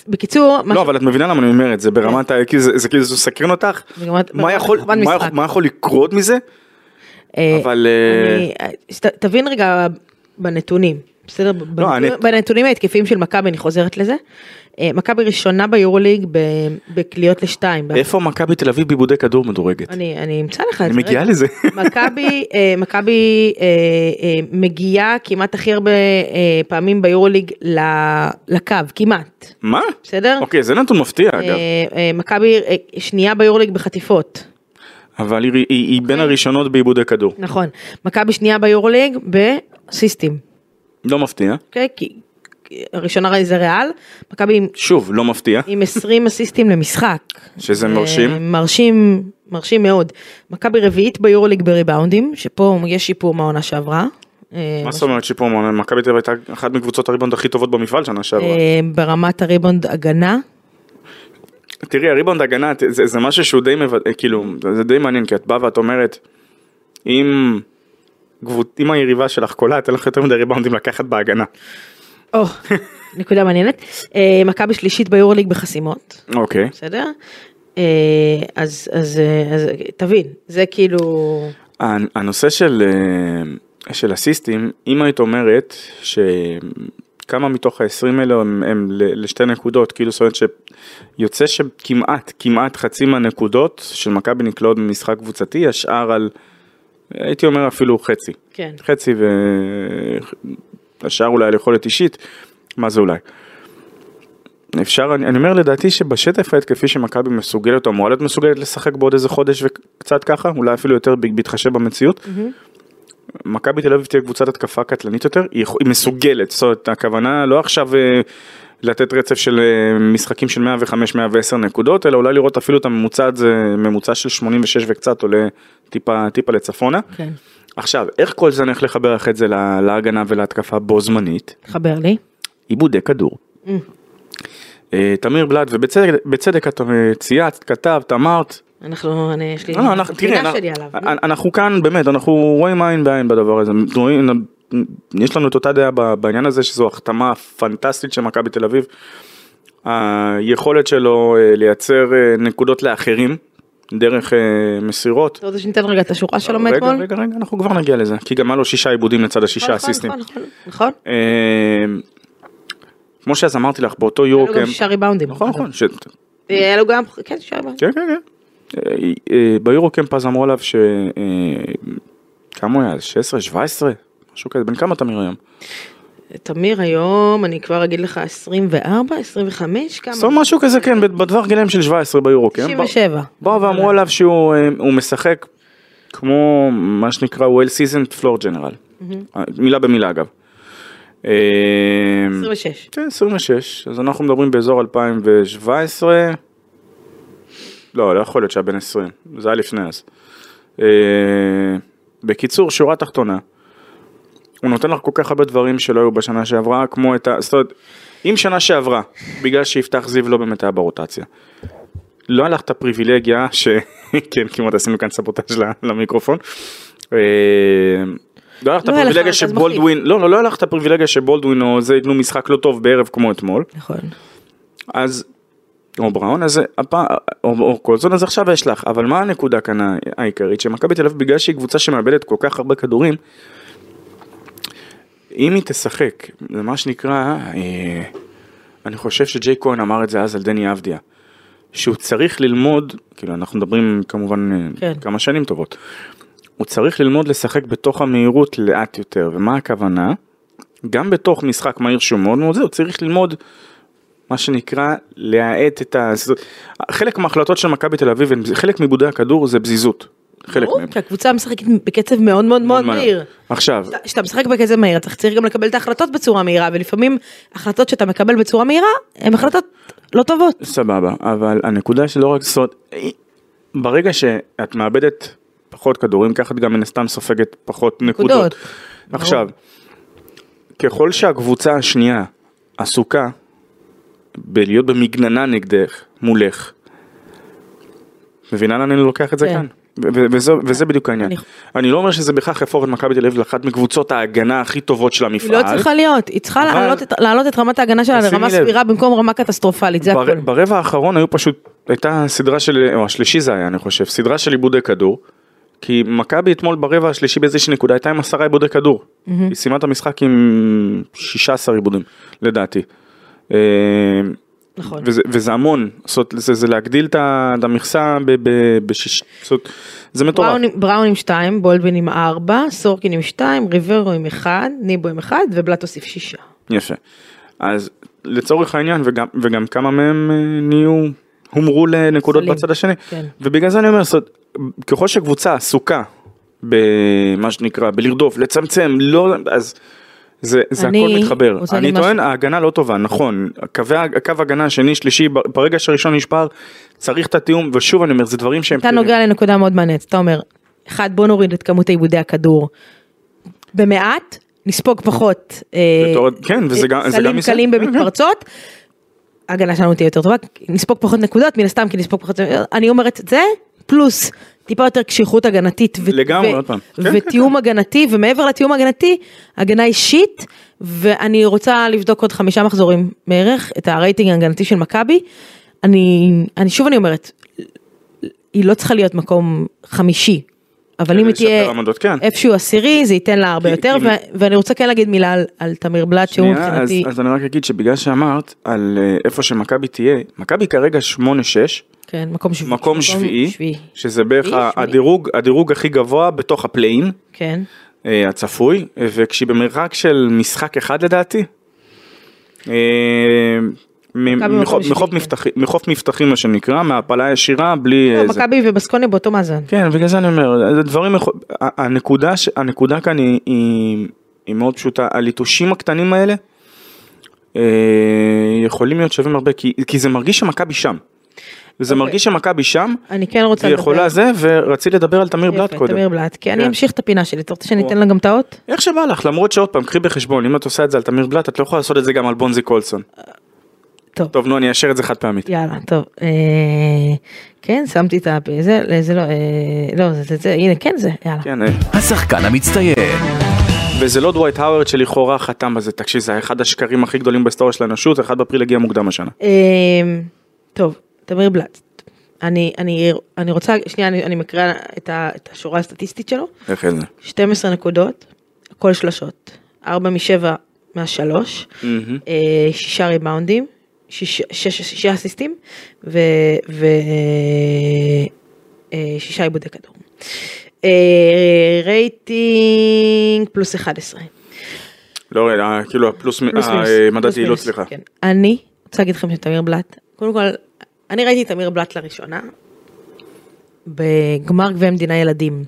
בקיצור, לא אבל את מבינה למה אני אומר את זה ברמת ה-IQ זה כאילו זה מסקרן אותך, מה יכול- לקרות מזה? אה, אבל, אה, תבין רגע בנתונים, בסדר? בנתונים- לא, בנתונים ההתקפיים של מכבי, אני חוזרת לזה. אה, מכבי ראשונה ביורוליג בקליעות לשתיים. איפה מכבי תל אביב בעיבודי כדור מדורגת? אני אני אמצא לך את אני זה. מגיעה רגע. לזה. מכבי אה, מכבי אה, מגיעה כמעט הכי הרבה פעמים ביורוליג לקו, כמעט. מה? בסדר? אוקיי זה נתון מפתיע אגב. מכבי שנייה ביורוליג בחטיפות. אבל היא, היא, היא בין הראשונות בעיבודי כדור. נכון. מכבי שנייה ביורוליג באסיסטים. לא מפתיע. אוקיי? כי הראשונה זה ריאל, מכבי עם- שוב, לא מפתיע. עם 20 אסיסטים למשחק. שזה אה, מרשים. מרשים, מרשים מאוד. מכבי רביעית ביורוליג בריבאונדים, שפה יש שיפור מהעונה שעברה. אה, מה זאת אומרת שיפור מאוד? מכבי תל אביב הייתה אחת מקבוצות הריבאונד הכי טובות במפעל שנה שעברה. אה, ברמת הריבונד הגנה, תראי, הריבאונד הגנה זה, זה משהו שהוא די מבד... כאילו, זה די מעניין, כי את באה ואת אומרת, אם, גבו... אם היריבה שלך קולה, אתן לך יותר מדי ריבאונדים לקחת בהגנה. או, נקודה מעניינת. אה, מכבי שלישית ביורוליג בחסימות, אוקיי. בסדר? אה, אז, אז, אה, אז תבין, זה כאילו, הנ- הנושא של, של אסיסטים, אם היית אומרת שכמה מתוך ה-20 האלה הם, הם לשתי נקודות, כאילו זאת אומרת שיוצא שכמעט, כמעט חצי מהנקודות של מכבי נקלעות במשחק קבוצתי, השאר על, הייתי אומר אפילו חצי. כן. חצי והשאר אולי על יכולת אישית, מה זה אולי? אפשר, אני, אני אומר לדעתי שבשטף ההתקפי שמכבי מסוגלת או אמורה להיות מסוגלת לשחק בעוד איזה חודש וקצת ככה, אולי אפילו יותר בהתחשב במציאות. מכבי תל אביב תהיה קבוצת התקפה קטלנית יותר, היא, היא מסוגלת, זאת אומרת הכוונה לא עכשיו אה, לתת רצף של אה, משחקים של 105-110 נקודות, אלא אולי לראות אפילו את הממוצע הזה, ממוצע של 86 וקצת עולה טיפה, טיפה לצפונה. כן, עכשיו, איך כל זה הולך לחבר אחרי זה לה- להגנה ולהתקפה בו זמנית? חבר לי. עיבודי כדור. אה, תמיר בלאט, ובצדק בצדק את אה, צייצת, כתבת, אמרת, אנחנו, אני, יש לי, לא, לא, אנחנו, תראה, פינה אנחנו- אנחנו כאן באמת, אנחנו רואים עין בעין בדבר הזה, יש לנו את אותה דעה בעניין הזה שזו החתמה פנטסטית של מכבי תל אביב. היכולת שלו לייצר נקודות לאחרים דרך אה, מסירות. אתה רוצה שניתן רגע את השורה שלו רגע, מאתמול? רגע, רגע, אנחנו כבר נגיע לזה, כי גם היה לו שישה עיבודים לצד השישה נכון, אסיסטים. נכון, נכון, נכון. אה, כמו שאז אמרתי לך, באותו היה לו יורו גם שישה ריבאונדים. נכון, נכון, ש- היה לו גם, כן, שישה ריבאונדים. כן, כן, כן. אה, אה, ביורו קמפ אז אמרו עליו ש... אה, כמה הוא היה? 16, 17? משהו כזה, בן כמה תמיר היום? תמיר היום, אני כבר אגיד לך 24, 25, כמה? זאת אומרת משהו כזה, כן, בטווח גילאים של 17 ביורו קמפ. 97. באו ואמרו עליו שהוא אה, משחק כמו מה שנקרא well seasoned floor general. אה, מילה במילה אגב. אה, 26. כן, 26, אז אנחנו מדברים באזור 2017. לא, לא יכול להיות שהיה בן 20, זה היה לפני אז. אה, בקיצור, שורה תחתונה, הוא נותן לך כל כך הרבה דברים שלא היו בשנה שעברה, כמו את ה... זאת אומרת, אם שנה שעברה, בגלל שיפתח זיו לא באמת היה ברוטציה, לא היה לך את הפריבילגיה, ש... כן, כמעט עשינו כאן סבוטאז' למיקרופון. אה, לא היה לך את לא הפריבילגיה שבולדווין, לא, לא, לא היה לך את הפריבילגיה שבולדווין או זה ייתנו משחק לא טוב בערב כמו אתמול, נכון. אז, או בראון, אז הפעם, או, קולזון, אז עכשיו יש לך, אבל מה הנקודה כאן העיקרית? שמכבי תל אביב, בגלל שהיא קבוצה שמאבדת כל כך הרבה כדורים, אם היא תשחק, זה מה שנקרא, אה, אני חושב שג'יי כהן אמר את זה אז על דני אבדיה, שהוא צריך ללמוד, כאילו אנחנו מדברים כמובן אה, כן. כמה שנים טובות, הוא צריך ללמוד לשחק בתוך המהירות לאט יותר, ומה הכוונה? גם בתוך משחק מהיר שהוא מאוד מאוד זה, הוא צריך ללמוד מה שנקרא להאט את ה... חלק מההחלטות של מכבי תל אביב, חלק מעיבודי הכדור זה פזיזות. חלק מהם. כי הקבוצה משחקת בקצב מאוד מאוד מאוד מהיר. עכשיו, כשאתה משחק בקצב מהיר אתה צריך גם לקבל את ההחלטות בצורה מהירה ולפעמים החלטות שאתה מקבל בצורה מהירה הן החלטות לא טובות. סבבה, אבל הנקודה שלא רק זאת, ברגע שאת מאבדת פחות כדורים, ככה את גם מן הסתם סופגת פחות. נקודות. עכשיו, ככל שהקבוצה השנייה עסוקה בלהיות במגננה נגדך, מולך, מבינה לאן אני לוקח את זה כן. כאן? וזה, וזה בדיוק העניין. אני- אני לא אומר שזה בהכרח יהפוך את מכבי תל אביב לאחת מקבוצות ההגנה הכי טובות של היא המפעל. לא צריכה להיות, היא צריכה אבל- להעלות את- להעלות את רמת ההגנה שלה לרמה. סבירה במקום רמה קטסטרופלית, זה בר, הכל. ברבע האחרון היו פשוט, הייתה סדרה של, או השלישי זה היה אני חושב, סדרה של עיבודי כדור. כי מכבי אתמול ברבע השלישי באיזושהי נקודה הייתה עם עשרה עיבודי כדור. היא סיימה את המשחק עם 16 עיבודים לדעתי. נכון. וזה, וזה המון, זאת, זה, זה להגדיל את המכסה ב- ב- בשיש, זאת, זה מטורף. בראון בראון עם 2, בולדווין עם 4, סורקין עם 2, ריברו עם 1, ניבו עם 1 ובלאט הוסיף 6. יפה. אז לצורך העניין וגם, וגם כמה מהם אה, נהיו, הומרו לנקודות סלים. בצד השני. כן. ובגלל זה אני אומר, זאת, ככל שקבוצה עסוקה במה שנקרא, בלרדוף, לצמצם, לא, אז זה, זה אני הכל מתחבר. אני טוען, משהו. ההגנה לא טובה, נכון. קווי, הקו הגנה שני, שלישי, ברגע שהראשון נשבר, צריך את התיאום, ושוב אני אומר, זה דברים שהם... אתה נוגע לנקודה מאוד מעניינת, אתה אומר, אחד בוא נוריד את כמות עיבודי הכדור. במעט, נספוג פחות. אה, כן, וזה גם- סלים. קלים. במתפרצות. ההגנה שלנו תהיה יותר טובה, נספוג פחות נקודות, מן הסתם כי נספוג פחות, אני אומרת את זה, פלוס טיפה יותר קשיחות הגנתית. ו- לגמרי, ו- עוד פעם. כן, כן, ותיאום הגנתי, ומעבר לתיאום הגנתי, הגנה אישית, ואני רוצה לבדוק עוד חמישה מחזורים בערך, את הרייטינג ההגנתי של מכבי. אני, אני שוב אני אומרת, היא לא צריכה להיות מקום חמישי, אבל אם היא תהיה עמדות, כן. איפשהו עשירי, זה ייתן לה הרבה כי- יותר, כי- ו- ואני רוצה כן להגיד מילה על, על תמיר בלאט, שהוא שנייה, אז, מבחינתי, אז אני רק אגיד שבגלל שאמרת על אה, איפה שמכבי תהיה, מכבי כרגע 8-6, כן, מקום שביעי. מקום שביעי, שביעי. שזה בערך שביעי. הדירוג, הדירוג הכי גבוה בתוך ה play-in כן. אה, הצפוי, אה, וכשהיא במרחק של משחק אחד לדעתי. אה, מחוף- כן. מבטחים- מחוף מבטחים מה שנקרא, מהעפלה ישירה בלי... לא, אה, זה. מכבי ובסקוניה באותו מאזן. כן, בגלל זה אני אומר, דברים, הנקודה, כאן היא, היא, היא מאוד פשוטה, הליטושים הקטנים האלה יכולים להיות שווים הרבה, כי, כי זה מרגיש שמכבי שם. זה אוקיי. מרגיש שמכבי שם, אני כן רוצה והיא יכולה זה, ורציתי לדבר על תמיר בלאט קודם. תמיר בלאט, כי אני כן. אמשיך את הפינה שלי, אתה רוצה שאני אתן לה גם את האות? איך שבא לך, למרות שעוד פעם, קחי בחשבון, אם את עושה את זה על תמיר בלאט, את לא יכולה לעשות את זה גם על בונזי קולסון. טוב. טוב, נו, אני אאשר את זה חד פעמית. יאללה, טוב. אה, כן, שמתי את ה... זה, זה לא, אה, לא, זה, זה, זה, הנה, כן זה, יאללה. כן, אה, השחקן המצטיין, וזה לא דווייט האוורד שלכאורה חתם בזה, תקשיב, זה אחד השקרים הכי גדולים בהיסטוריה של האנושות, אחד באפריל הגיע מוקדם השנה. אה, טוב, תמיר בלאט. אני, אני, אני רוצה, שנייה, אני, אני מקריאה את, ה, את השורה הסטטיסטית שלו. איך זה? 12 נקודות, הכל שלשות. 4 מ-7 מהשלוש. אה, שישה ריבאונדים, שיש- שש- שישה אסיסטים ושישה עיבודי כדור. אה, רייטינג פלוס 11. לא, אה, כאילו הפלוס, פלוס אה, מינוס. מדד פלוס יעילות, סליחה. כן. אני רוצה להגיד לכם שתמיר בלאט, קודם כל, אני ראיתי את תמיר בלאט לראשונה בגמר גביע המדינה ילדים.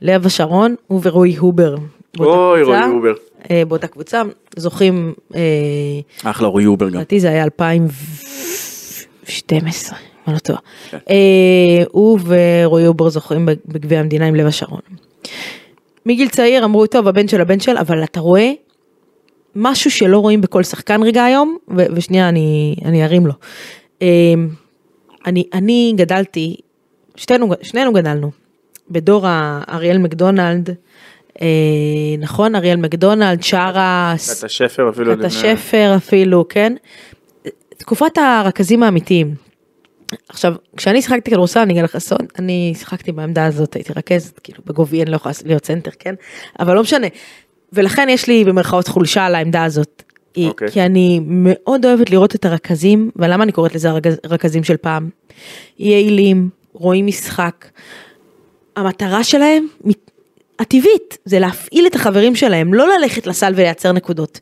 לב השרון, הוא ורועי הובר. אוי, רועי הובר. אה, באותה קבוצה, זוכים, אה, אחלה רועי הובר גם. לדעתי זה היה 2012, אני לא טועה. כן. אה, הוא ורועי הובר זוכים בגביע המדינה עם לב השרון. מגיל צעיר אמרו, טוב, הבן של הבן של, אבל אתה רואה משהו שלא רואים בכל שחקן רגע היום, ושנייה, אני, אני ארים לו. אה, אני, אני גדלתי, שתינו, שנינו גדלנו, בדור האריאל מקדונלד, אה, נכון? אריאל מקדונלד, שארס, את השפר אפילו. לפני- השפר אפילו, כן? תקופת הרכזים האמיתיים. עכשיו, כשאני שיחקתי כדורסל, אני אגיד לך סוד, אני שיחקתי בעמדה הזאת, הייתי רכזת, כאילו בגובי אני לא יכולה להיות סנטר, כן? אבל לא משנה. ולכן יש לי במרכאות חולשה על העמדה הזאת. כי- אוקיי. כי אני מאוד אוהבת לראות את הרכזים, ולמה אני קוראת לזה הרכז- הרכזים של פעם? יעילים, רואים משחק. המטרה שלהם, הטבעית, זה להפעיל את החברים שלהם, לא ללכת לסל ולייצר נקודות.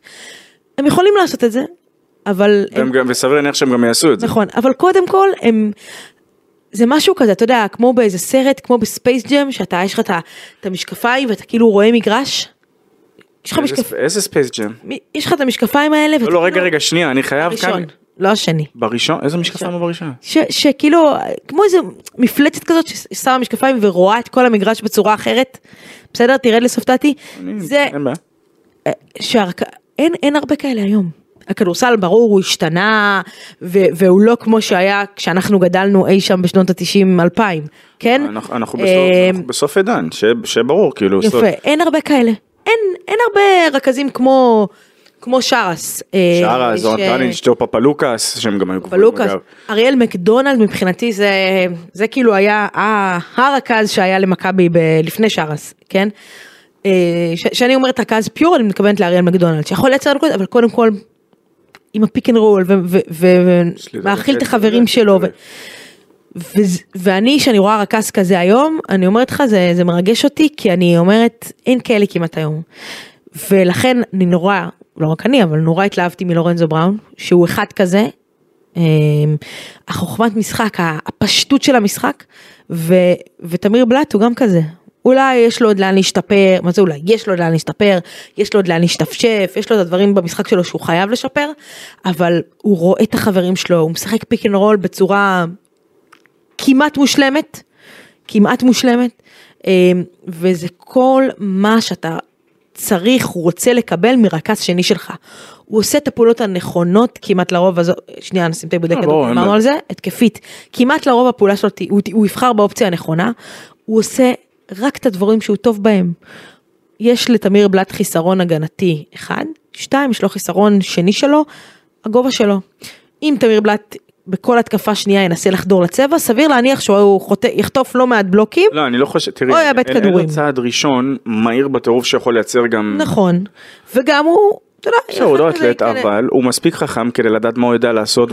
הם יכולים לעשות את זה, אבל הם, גם- וסביר להניח שהם גם יעשו את זה. נכון, אבל קודם כל הם, זה משהו כזה, אתה יודע, כמו באיזה סרט, כמו בספייס ג'ם, שאתה, יש לך את המשקפיים ואתה כאילו רואה מגרש. יש לך איזה משקפ... ספ- איזה ספייס ג'ם? יש לך את המשקפיים האלה, לא, לא, רגע, רגע, שנייה, אני חייב כאן... לא השני. בראשון? איזה משקפיים בראשון? ש, שכאילו, כאילו, כמו איזה מפלצת כזאת ששמה משקפיים ורואה את כל המגרש בצורה אחרת. בסדר? תרד לסופטטי. אני- זה, אין בעיה. שהרק... אין, אין הרבה כאלה היום. הכדורסל ברור הוא השתנה ו- והוא לא כמו שהיה כשאנחנו גדלנו אי שם בשנות התשעים אלפיים, כן? אנחנו אנחנו אה, בסוף- אנחנו בסוף עידן, ש- שברור, כאילו. יפה, זאת- אין הרבה כאלה. אין, אין הרבה רכזים כמו, כמו שארס. אה, שרה, ש- זורן פלניניץ', תיאו פפלוקאס, שהם גם היו גבוהים. אגב. אריאל מקדונלד מבחינתי זה, זה כאילו היה הרכז שהיה למכבי לפני שארס, כן? אה, ש- שאני אומרת רכז pure אני מתכוונת לאריאל מקדונלד שיכול לייצר נקודות אבל קודם כל עם ה pick and roll ומאכיל את החברים שלו. ואני שאני רואה רכז כזה היום אני אומרת לך זה, זה מרגש אותי כי אני אומרת אין כאלה כמעט היום. ולכן אני נורא לא רק אני אבל נורא התלהבתי מלורנזו בראון שהוא אחד כזה. אמ, החוכמת משחק הפשטות של המשחק ו, ותמיר בלאט הוא גם כזה. אולי יש לו עוד לאן להשתפר, מה זה אולי? יש לו עוד לאן להשתפר, יש לו עוד לאן להשתפשף, יש לו את הדברים במשחק שלו שהוא חייב לשפר, אבל הוא רואה את החברים שלו, הוא משחק pick and roll בצורה כמעט מושלמת, כמעט מושלמת, אמ, וזה כל מה שאתה צריך, רוצה לקבל מרכז שני שלך. הוא עושה את הפעולות הנכונות כמעט לרוב, אז שנייה נשים את אין אמרנו. על זה, התקפית. כמעט לרוב הפעולה שלו, הוא, הוא יבחר באופציה הנכונה, הוא עושה רק את הדברים שהוא טוב בהם. יש לתמיר בלאט חיסרון הגנתי אחד, שתיים, יש לו חיסרון שני שלו, הגובה שלו. אם תמיר בלאט בכל התקפה שנייה ינסה לחדור לצבע, סביר להניח שהוא חוט... יחטוף לא מעט בלוקים. לא, אני לא חושב, תראי, או יאבד אין- אין. לו צעד ראשון מהיר בטירוף שיכול לייצר גם... נכון, וגם הוא, בסדר, הוא לא אתלט, אבל הוא מספיק חכם כדי לדעת מה הוא יודע לעשות,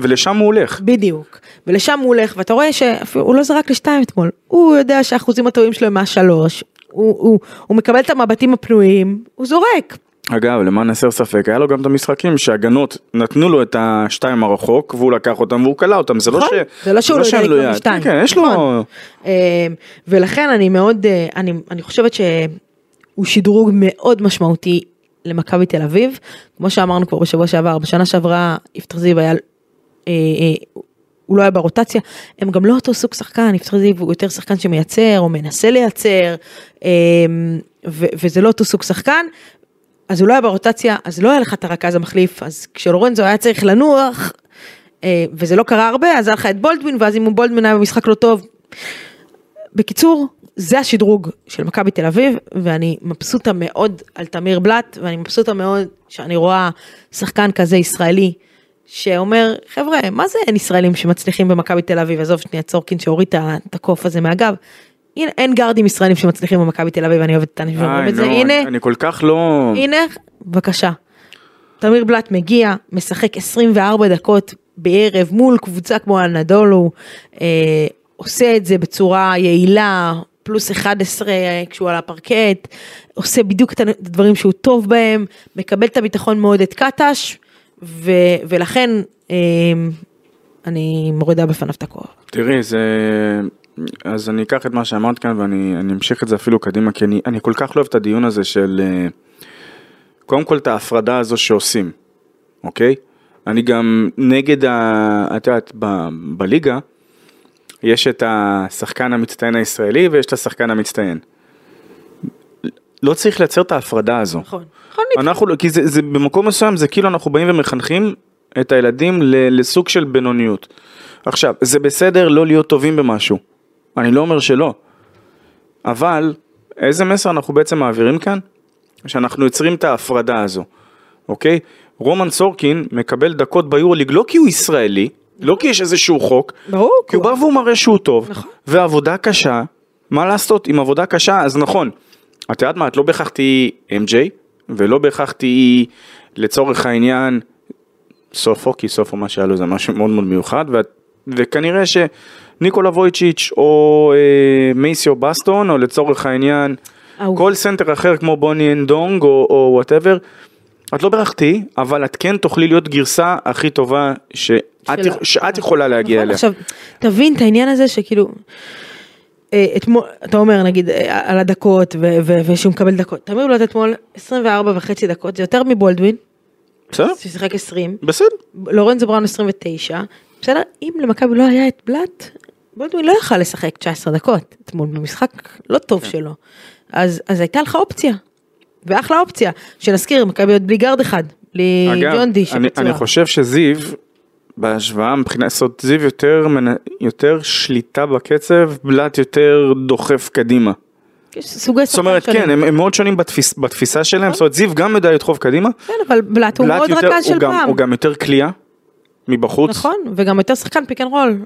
ולשם הוא הולך. בדיוק, ולשם הוא הולך, ואתה רואה שהוא לא זרק לשתיים אתמול, הוא יודע שהאחוזים הטובים שלו הם מהשלוש, הוא מקבל את המבטים הפנויים, הוא זורק. אגב, למען הסר ספק, היה לו גם את המשחקים שהגנות נתנו לו את השתיים הרחוק, והוא לקח אותם והוא כלא אותם, זה לא ש... נכון? זה לא שהוא לא יודע שאין לו לקנות יד. משתיים. כן, כן, יש לו... נכון. אה, ולכן אני מאוד, אה, אני, חושבת שהוא שדרוג מאוד משמעותי למכבי תל אביב. כמו שאמרנו כבר בשבוע שעבר, בשנה שעברה יפתח זיו היה, אה, אה, הוא לא היה ברוטציה, הם גם לא אותו סוג שחקן, יפתח זיו הוא יותר שחקן שמייצר או מנסה לייצר, אה, ו, וזה לא אותו סוג שחקן. אז הוא לא היה ברוטציה, אז לא היה לך את הרכז המחליף, אז כשלורנזו היה צריך לנוח, אה, וזה לא קרה הרבה, אז היה לך את בולדווין, ואז אם הוא בולדווין היה במשחק לא טוב. בקיצור, זה השדרוג של מכבי תל אביב, ואני מבסוטה מאוד על תמיר בלאט, ואני מבסוטה מאוד שאני רואה שחקן כזה ישראלי, שאומר, חבר'ה, מה זה אין ישראלים שמצליחים במכבי תל אביב, עזוב שנייה צורקין שהוריד את הקוף הזה מהגב. הנה, אין גארדים ישראלים שמצליחים במכבי תל אביב, אני אוהבת את האנשים שאומרים את זה, נו, הנה. אני- כל כך לא... הנה, בבקשה. תמיר בלאט מגיע, משחק 24 דקות בערב מול קבוצה כמו הנדולו, אה, עושה את זה בצורה יעילה, פלוס 11 כשהוא על הפרקט, עושה בדיוק את הדברים שהוא טוב בהם, מקבל את הביטחון מאוד את קטש, ו, ולכן אה, אני מורידה בפניו את הכובע. תראי, זה... אז אני אקח את מה שאמרת כאן ואני אני אמשיך את זה אפילו קדימה, כי אני, אני כל כך לא אוהב את הדיון הזה של... אה, קודם כל את ההפרדה הזו שעושים, אוקיי? אני גם נגד ה... את יודעת, ב, בליגה יש את השחקן המצטיין הישראלי ויש את השחקן המצטיין. לא צריך לייצר את ההפרדה הזו. נכון. נכון, אנחנו, לא- כי זה, זה במקום מסוים זה כאילו אנחנו באים ומחנכים את הילדים ל- לסוג של בינוניות. עכשיו, זה בסדר לא להיות טובים במשהו, אני לא אומר שלא, אבל איזה מסר אנחנו בעצם מעבירים כאן? שאנחנו יוצרים את ההפרדה הזו, אוקיי? רומן סורקין מקבל דקות ביורוליג לא כי הוא ישראלי, לא כי יש איזשהו חוק, ברור. כי הוא בא והוא מראה שהוא טוב, נכון. ועבודה קשה, מה לעשות עם עבודה קשה, אז נכון, את יודעת מה, את לא בהכרח תהיי MJ, ולא בהכרח תהיי לצורך העניין סופו, כי סופו מה שהיה לו זה משהו מאוד מאוד מיוחד, ו- וכנראה שניקולה וויצ'יץ' או אה, מייסיאו באסטון, או לצורך העניין אהוב. כל סנטר אחר כמו בוני אנדונג או whatever, את לא תהיי, אבל את כן תוכלי להיות גרסה הכי טובה שאת, שלה. שאת יכולה להגיע נכון, אליה. עכשיו, תבין את העניין הזה שכאילו, אה, אתמול, אתה אומר נגיד אה, על הדקות ו- ו- ושהוא מקבל דקות, תמיר בלוט אתמול 24 וחצי דקות, זה יותר מבולדווין, בסדר? ששיחק 20, בסדר. לורנזו בראון 29, בסדר? אם למכבי לא היה את בלאט, בולדווין לא יכל לשחק 19 דקות אתמול במשחק לא טוב כן. שלו, אז אז הייתה לך אופציה, ואחלה אופציה, שנזכיר, מכבי עוד בלי גארד אחד, בלי ג'ונדי אני, שפצוע. אני חושב שזיו, בהשוואה מבחינת, זאת זיו יותר, יותר שליטה בקצב, בלאט יותר דוחף קדימה. סוגי זאת אומרת, כן, הם, הם מאוד שונים בתפיס, בתפיסה שלהם, זאת אומרת, זיו גם יודע לדחוף קדימה, כן, אבל בלאט הוא מאוד רכז של פעם. הוא גם יותר קליעה מבחוץ. נכון, וגם יותר שחקן pick and roll.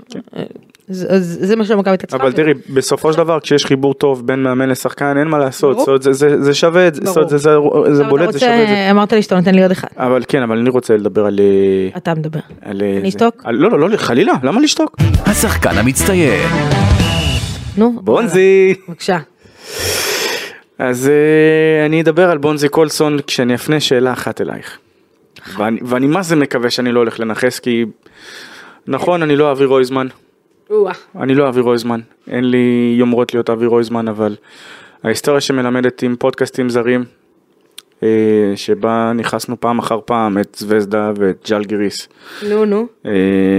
אז אז זה מה שמכבי צריכה. כן. אבל תראי, בסופו של דבר, כשיש חיבור טוב בין מאמן לשחקן, אין מה לעשות. זאת זה, זה, זה שווה את זה, זאת זה, זה, זה בולט, אתה זה שווה את זה. רוצה, אמרת לי שאתה נותן לי עוד אחד. אבל כן, אבל אני רוצה לדבר על... אה, אתה מדבר. על אה, אני זה. אשתוק? לא, לא, לא, חלילה, למה לשתוק? השחקן המצטיין. נו. בונזי. בבקשה. אז אה, אני אדבר על בונזי קולסון כשאני אפנה שאלה אחת אלייך. ואני, ואני מה זה מקווה שאני לא הולך לנכס כי נכון אני לא אבי רויזמן. אני לא אבי רויזמן, אין לי יומרות להיות אבי רויזמן אבל ההיסטוריה שמלמדת עם פודקאסטים זרים אה, שבה נכנסנו פעם אחר פעם את זווזדה ואת ג'לגיריס. נו, נו. אה,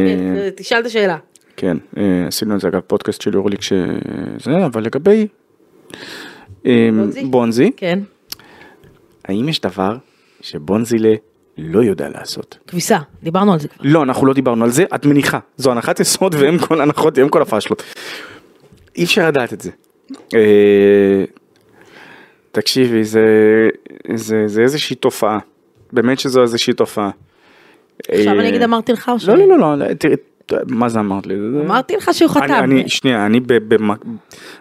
כן, תשאל את השאלה. כן, אה, עשינו את זה אגב פודקאסט של יורליק שזה, אבל לגבי אה, בונזי? בונזי, כן. האם יש דבר שבונזילה לא יודע לעשות? כביסה, דיברנו על זה כבר. לא, אנחנו לא דיברנו על זה, את מניחה. זו הנחת יסוד והם כל ההנחות, הם כל הפאשלות. אי אפשר לדעת את זה. אה, תקשיבי, זה, זה, זה איזושהי תופעה. באמת שזו איזושהי תופעה. עכשיו אה, אני אגיד אמרתי לך או ש... לא, לא, לא, לא, מה זה אמרת לי? אמרתי לך שהוא אני, חתם. אני, שנייה, אני ב... ב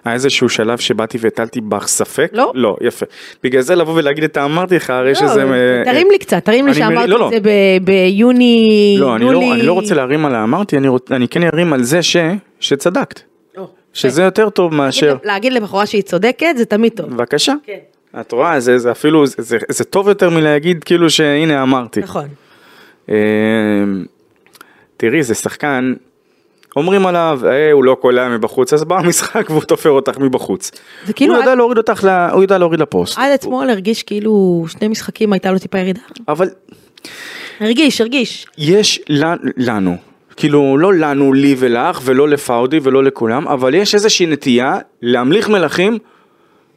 היה איזשהו שלב שבאתי והטלתי בך ספק? לא. לא, יפה. בגלל זה לבוא ולהגיד את האמרתי לך, הרי לא, שזה... תרים לי קצת, תרים לי אני שאמרתי לא, את לא. זה ב- ביוני, לא, אני יולי. לא, אני לא רוצה להרים על האמרתי, אני, רוצ, אני כן ארים על זה ש, שצדקת. או, שזה יותר טוב מאשר... להגיד- להגיד לבחורה שהיא צודקת זה תמיד טוב. בבקשה. כן. את רואה, זה, זה אפילו, זה, זה, זה טוב יותר מלהגיד כאילו שהנה אמרתי. נכון. תראי, זה שחקן, אומרים עליו, אה, הוא לא קולע מבחוץ, אז בא המשחק והוא תופר אותך מבחוץ. זה כאילו הוא עד- יודע להוריד אותך, ל- הוא יודע להוריד לפוסט. עד אתמול הרגיש כאילו שני משחקים הייתה לו טיפה ירידה. אבל הרגיש, הרגיש. יש לנו, כאילו לא לנו, לי ולך, ולא לפאודי ולא לכולם, אבל יש איזושהי נטייה להמליך מלכים,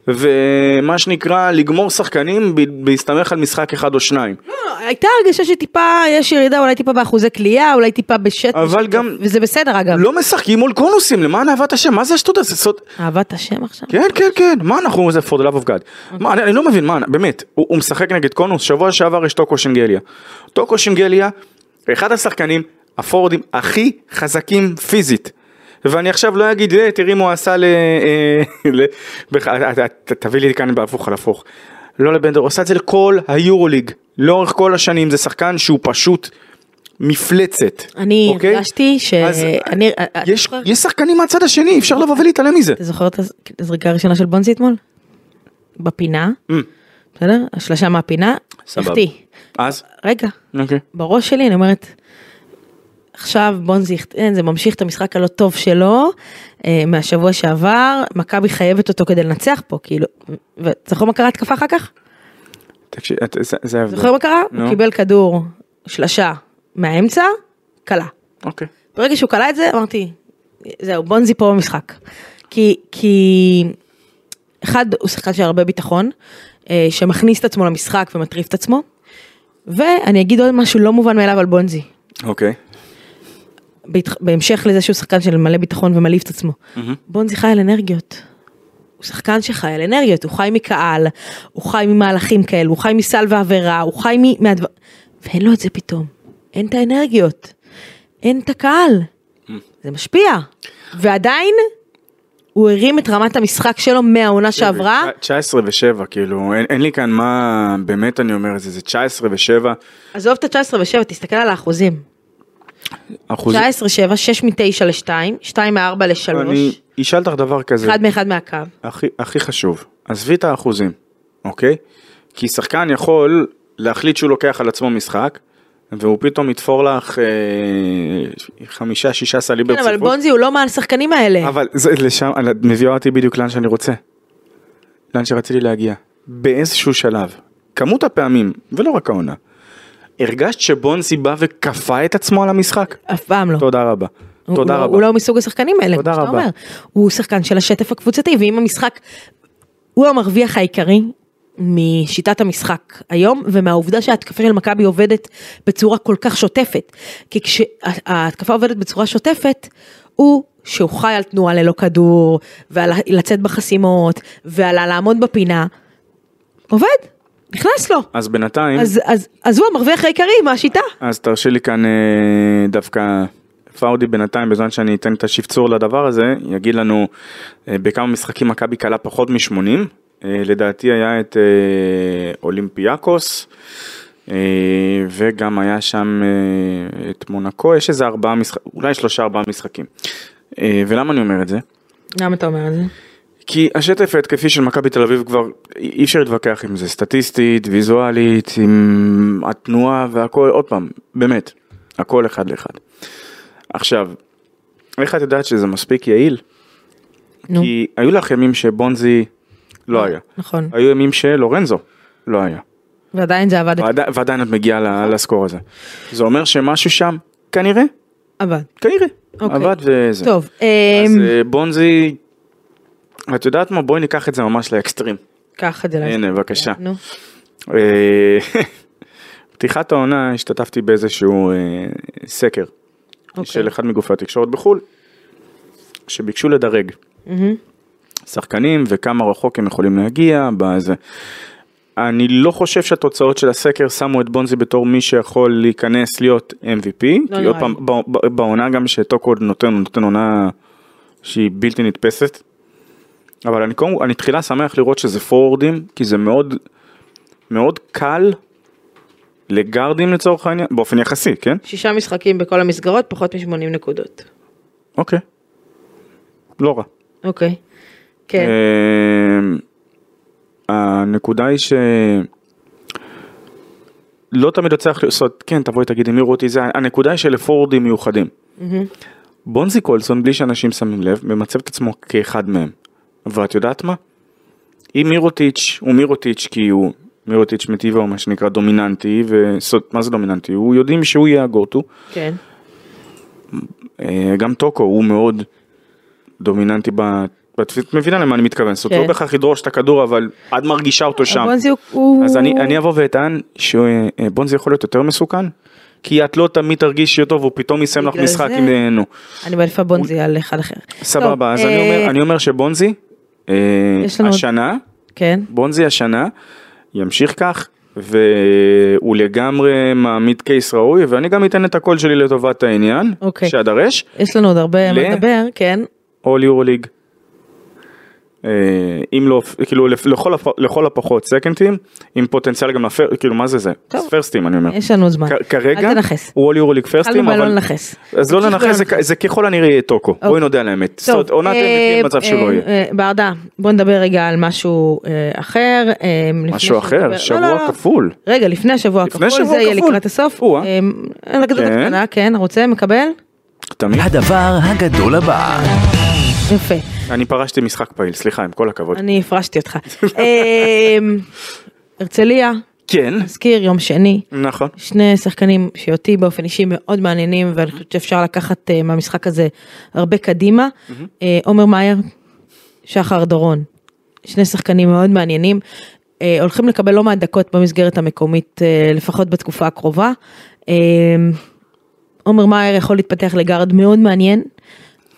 ומה שנקרא לגמור שחקנים בהסתמך על משחק אחד או שניים. לא, הייתה הרגשה שטיפה יש ירידה, אולי טיפה באחוזי קליעה, אולי טיפה בשט. אבל גם- וזה בסדר אגב. לא משחקים מול קונוסים, למען אהבת השם, מה זה השטות הזה? אהבת השם עכשיו. כן, כן, כן, מה אנחנו, זה for the love of God. מה, אני, לא מבין, מה, באמת, הוא משחק נגד קונוס, שבוע שעבר יש טוקו שינגליה. טוקו שינגליה, אחד השחקנים, הפורדים הכי חזקים פיזית. ואני עכשיו לא אגיד, "אה, תראי מה הוא עשה ל... אה, ת- תביא לי כאן בהפוך על הפוך. לא לבנדר, הוא עשה את זה לכל היורוליג, לאורך כל השנים, זה שחקן שהוא פשוט מפלצת. אני אוקיי? הרגשתי ש... אז, אני- אה, יש, זוכר- יש שחקנים מהצד השני, אפשר לבוא ולהתעלם מזה. אתה זוכר את הז- הזריקה הראשונה של בונזי אתמול? בפינה, Mm, בסדר? השלשה מהפינה, סבבה. אז, רגע, אוקיי. בראש שלי אני אומרת, עכשיו בונזי, אין, זה ממשיך את המשחק הלא טוב שלו אה, מהשבוע שעבר, מכבי חייבת אותו כדי לנצח פה, כאילו, וזוכר מה קרה התקפה אחר כך? תקשיב, זה- ההבדל. זוכר מה קרה? הוא קיבל כדור, שלשה מהאמצע, קלה. אוקיי. ברגע שהוא קלע את זה, אמרתי, זהו, בונזי פה במשחק. כי, כי אחד, הוא שחקן של הרבה ביטחון, אה, שמכניס את עצמו למשחק ומטריף את עצמו, ואני אגיד עוד משהו לא מובן מאליו על בונזי. אוקיי. בהמשך לזה שהוא שחקן של מלא ביטחון ומלהיב את עצמו. בונזי חי על אנרגיות. הוא שחקן שחי על אנרגיות, הוא חי מקהל, הוא חי ממהלכים כאלו, הוא חי מסל ועבירה, הוא חי מ- מהדבר... ואין לו את זה פתאום. אין את האנרגיות. אין את הקהל. זה משפיע. ועדיין, הוא הרים את רמת המשחק שלו מהעונה שעברה. 19 ו-7, כאילו, אין, אין לי כאן מה, באמת אני אומר את זה, זה 19 ו-7 עזוב את ה-19 ו-7, תסתכל על האחוזים. אחוז. 19 7, 6 מ-9 ל-2, 2 מ-4 ל-3, אני אשאל אותך דבר כזה, 1 מ-1 מהקו. הכי, הכי חשוב, עזבי את האחוזים, אוקיי? כי שחקן יכול להחליט שהוא לוקח על עצמו משחק, והוא פתאום יתפור לך אה, חמישה, שישה סלים כן, אבל ברציפות. בונזי הוא לא מהשחקנים האלה. אבל זה לשם, את מביאה אותי בדיוק לאן שאני רוצה. לאן שרציתי להגיע. באיזשהו שלב, כמות הפעמים, ולא רק העונה, הרגשת שבונסי בא וכפה את עצמו על המשחק? אף פעם לא. תודה רבה. תודה הוא- רבה. הוא לא מסוג השחקנים האלה, תודה כמו שאתה רבה. אומר. הוא שחקן של השטף הקבוצתי, ואם המשחק, הוא המרוויח העיקרי משיטת המשחק היום, ומהעובדה שההתקפה של מכבי עובדת בצורה כל כך שוטפת. כי כשההתקפה עובדת בצורה שוטפת, הוא שהוא חי על תנועה ללא כדור, ועל לצאת בחסימות, ועל לעמוד בפינה, עובד, נכנס לו. אז בינתיים, אז, אז, אז הוא המרוויח העיקרי מהשיטה. אז תרשי לי כאן אה, דווקא פאודי בינתיים, בזמן שאני אתן את השפצור לדבר הזה, יגיד לנו אה, בכמה משחקים מכבי קלה פחות מ-80. אה, לדעתי היה את אה, אולימפיאקוס, אה, וגם היה שם אה, את מונקו, יש איזה ארבעה משחקים, אולי שלושה ארבעה משחקים. אה, ולמה אני אומר את זה? למה אתה אומר את זה? כי השטף ההתקפי של מכבי תל אביב כבר אי אפשר להתווכח עם זה סטטיסטית, ויזואלית, עם התנועה והכל, עוד פעם, באמת, הכל אחד לאחד. עכשיו, איך את יודעת שזה מספיק יעיל? נו, כי היו לך ימים שבונזי לא היה. נכון. היו ימים שלורנזו לא היה. ועדיין זה עבד. ועדי- ועדיין את מגיעה לסקור הזה. זה אומר שמשהו שם, כנראה, עבד. כנראה, אוקיי. עבד וזה. טוב, אז אמ, אה, בונזי, את יודעת מה? בואי ניקח את זה ממש לאקסטרים. קח את זה. הנה, לעצמי. בבקשה. אה, פתיחת העונה השתתפתי באיזשהו אה, סקר אוקיי. של אחד מגופי התקשורת בחו"ל, שביקשו לדרג שחקנים וכמה רחוק הם יכולים להגיע בזה. אני לא חושב שהתוצאות של הסקר שמו את בונזי בתור מי שיכול להיכנס להיות MVP, כי לא נראה עוד פעם, בעונה גם שטוקו נותן, נותן עונה שהיא בלתי נתפסת. אבל אני קודם, אני תחילה שמח לראות שזה פורורדים, כי זה מאוד, מאוד קל לגארדים לצורך העניין, באופן יחסי, כן? שישה משחקים בכל המסגרות, פחות מ-80 נקודות. אוקיי. לא רע. אוקיי. כן. אמ, הנקודה היא ש... לא תמיד יוצא לך לעשות, כן תבואי תגידי מי רותי זה, הנקודה היא שלפורורדים מיוחדים. בונזי קולסון בלי שאנשים שמים לב ממצב את עצמו כאחד מהם. ואת יודעת מה? אם מירוטיץ' הוא מירוטיץ' כי הוא מירוטיץ' מטבעו מה שנקרא דומיננטי ומה זה דומיננטי? הוא יודעים שהוא יהיה הגוטו. כן. אה, גם טוקו הוא מאוד דומיננטי ב... את מבינה למה אני מתכוון, זאת אומרת כן. לא בהכרח לדרוש את הכדור אבל את מרגישה אותו שם. אז אני, אבוא ואטען שבונזי יכול להיות יותר מסוכן, כי את לא תמיד תרגישי אותו והוא פתאום יסיים לך משחק אה, נו. אני מעדיפה בונזי על אחד אחר. סבבה, אז אה, אני אומר שבונזי, אה, השנה, כן. בונזי השנה, ימשיך כך, והוא לגמרי מעמיד קייס ראוי, ואני גם אתן את הקול שלי לטובת העניין, אוקיי. שאדרש, יש לנו עוד הרבה ל- מה לדבר, כן. אול יורו ליג. אה, אם לא, כאילו לכל לכל הפחות סקנטים, עם פוטנציאל גם לפר, כאילו מה זה זה? טוב. פרסטים אני אומר. יש לנו זמן. כ- כרגע אל תנכס. הוא אול יורו ליג פרסטים, אבל... לנכס. אז לא לנכס, זה, זה ככל הנראה יהיה טוקו, בואי נודה על האמת. זאת אומרת, עונת אה, MVP מצב שלא אה, יהיה. אה, ברדה, בוא נדבר רגע על משהו אה, אחר. אה, משהו אחר, שנדבר- שבוע לא, לא, לא. כפול. רגע, לפני השבוע לפני הכפול, שבוע זה יהיה. לקראת הסוף. אה, אנקדוטה כן. כן, רוצה, מקבל? תמיד. הדבר הגדול הבא. יפה. אני פרשתי משחק פעיל, סליחה, עם כל הכבוד. אני הפרשתי אותך. אה, הרצליה, כן, נזכיר, יום שני. נכון. שני שחקנים שאותי באופן אישי מאוד מעניינים ואני חושבת שאפשר לקחת uh, מהמשחק הזה הרבה קדימה. uh, עומר מאייר, שחר דורון, שני שחקנים מאוד מעניינים. הולכים לקבל לא מעט דקות במסגרת המקומית לפחות בתקופה הקרובה. Uh, עומר מאייר יכול להתפתח לגארד מאוד מעניין.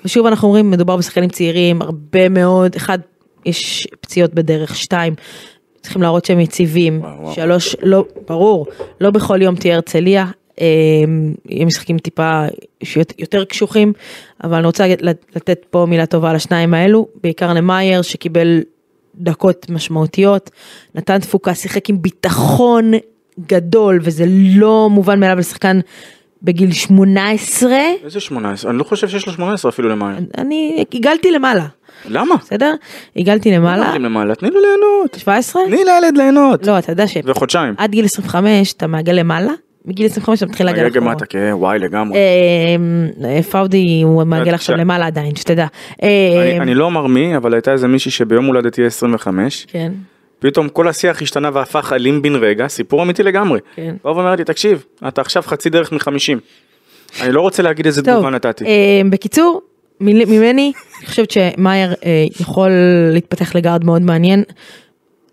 ושוב אנחנו אומרים מדובר בשחקנים צעירים הרבה מאוד אחד יש פציעות בדרך שתיים צריכים להראות שהם יציבים וואו, וואו. שלוש לא ברור לא בכל יום תהיה הרצליה אה, יהיה משחקים טיפה יותר קשוחים אבל אני רוצה לת- לתת פה מילה טובה לשניים האלו בעיקר למאייר שקיבל דקות משמעותיות נתן תפוקה שיחק עם ביטחון גדול וזה לא מובן מאליו לשחקן בגיל 18 איזה 18? אני לא חושב שיש לו 18 אפילו למעלה. אני הגלתי למעלה, למה? בסדר? הגלתי למעלה, למעלה, תני לו ליהנות. 17? תני לילד ליהנות. לא, אתה יודע שעד וחודשיים. גיל 25 אתה מעגל למעלה, מגיל 25 אתה מתחיל רגע אחורה. מטה, כן, וואי לגמרי. אה, פאודי הוא מעגל בבקשה. עכשיו למעלה עדיין, שתדע. אני- אה, אני לא אומר מי, אבל הייתה איזה מישהי שביום הולדת תהיה 25, כן, פתאום כל השיח השתנה והפך אלים בן רגע, סיפור אמיתי לגמרי. כן. בא ואומרת לי, תקשיב, אתה עכשיו חצי דרך מ-50. אני לא רוצה להגיד איזה תגובה נתתי. אה, בקיצור, ממני, אני חושבת שמאייר אה, יכול להתפתח לגארד מאוד מעניין.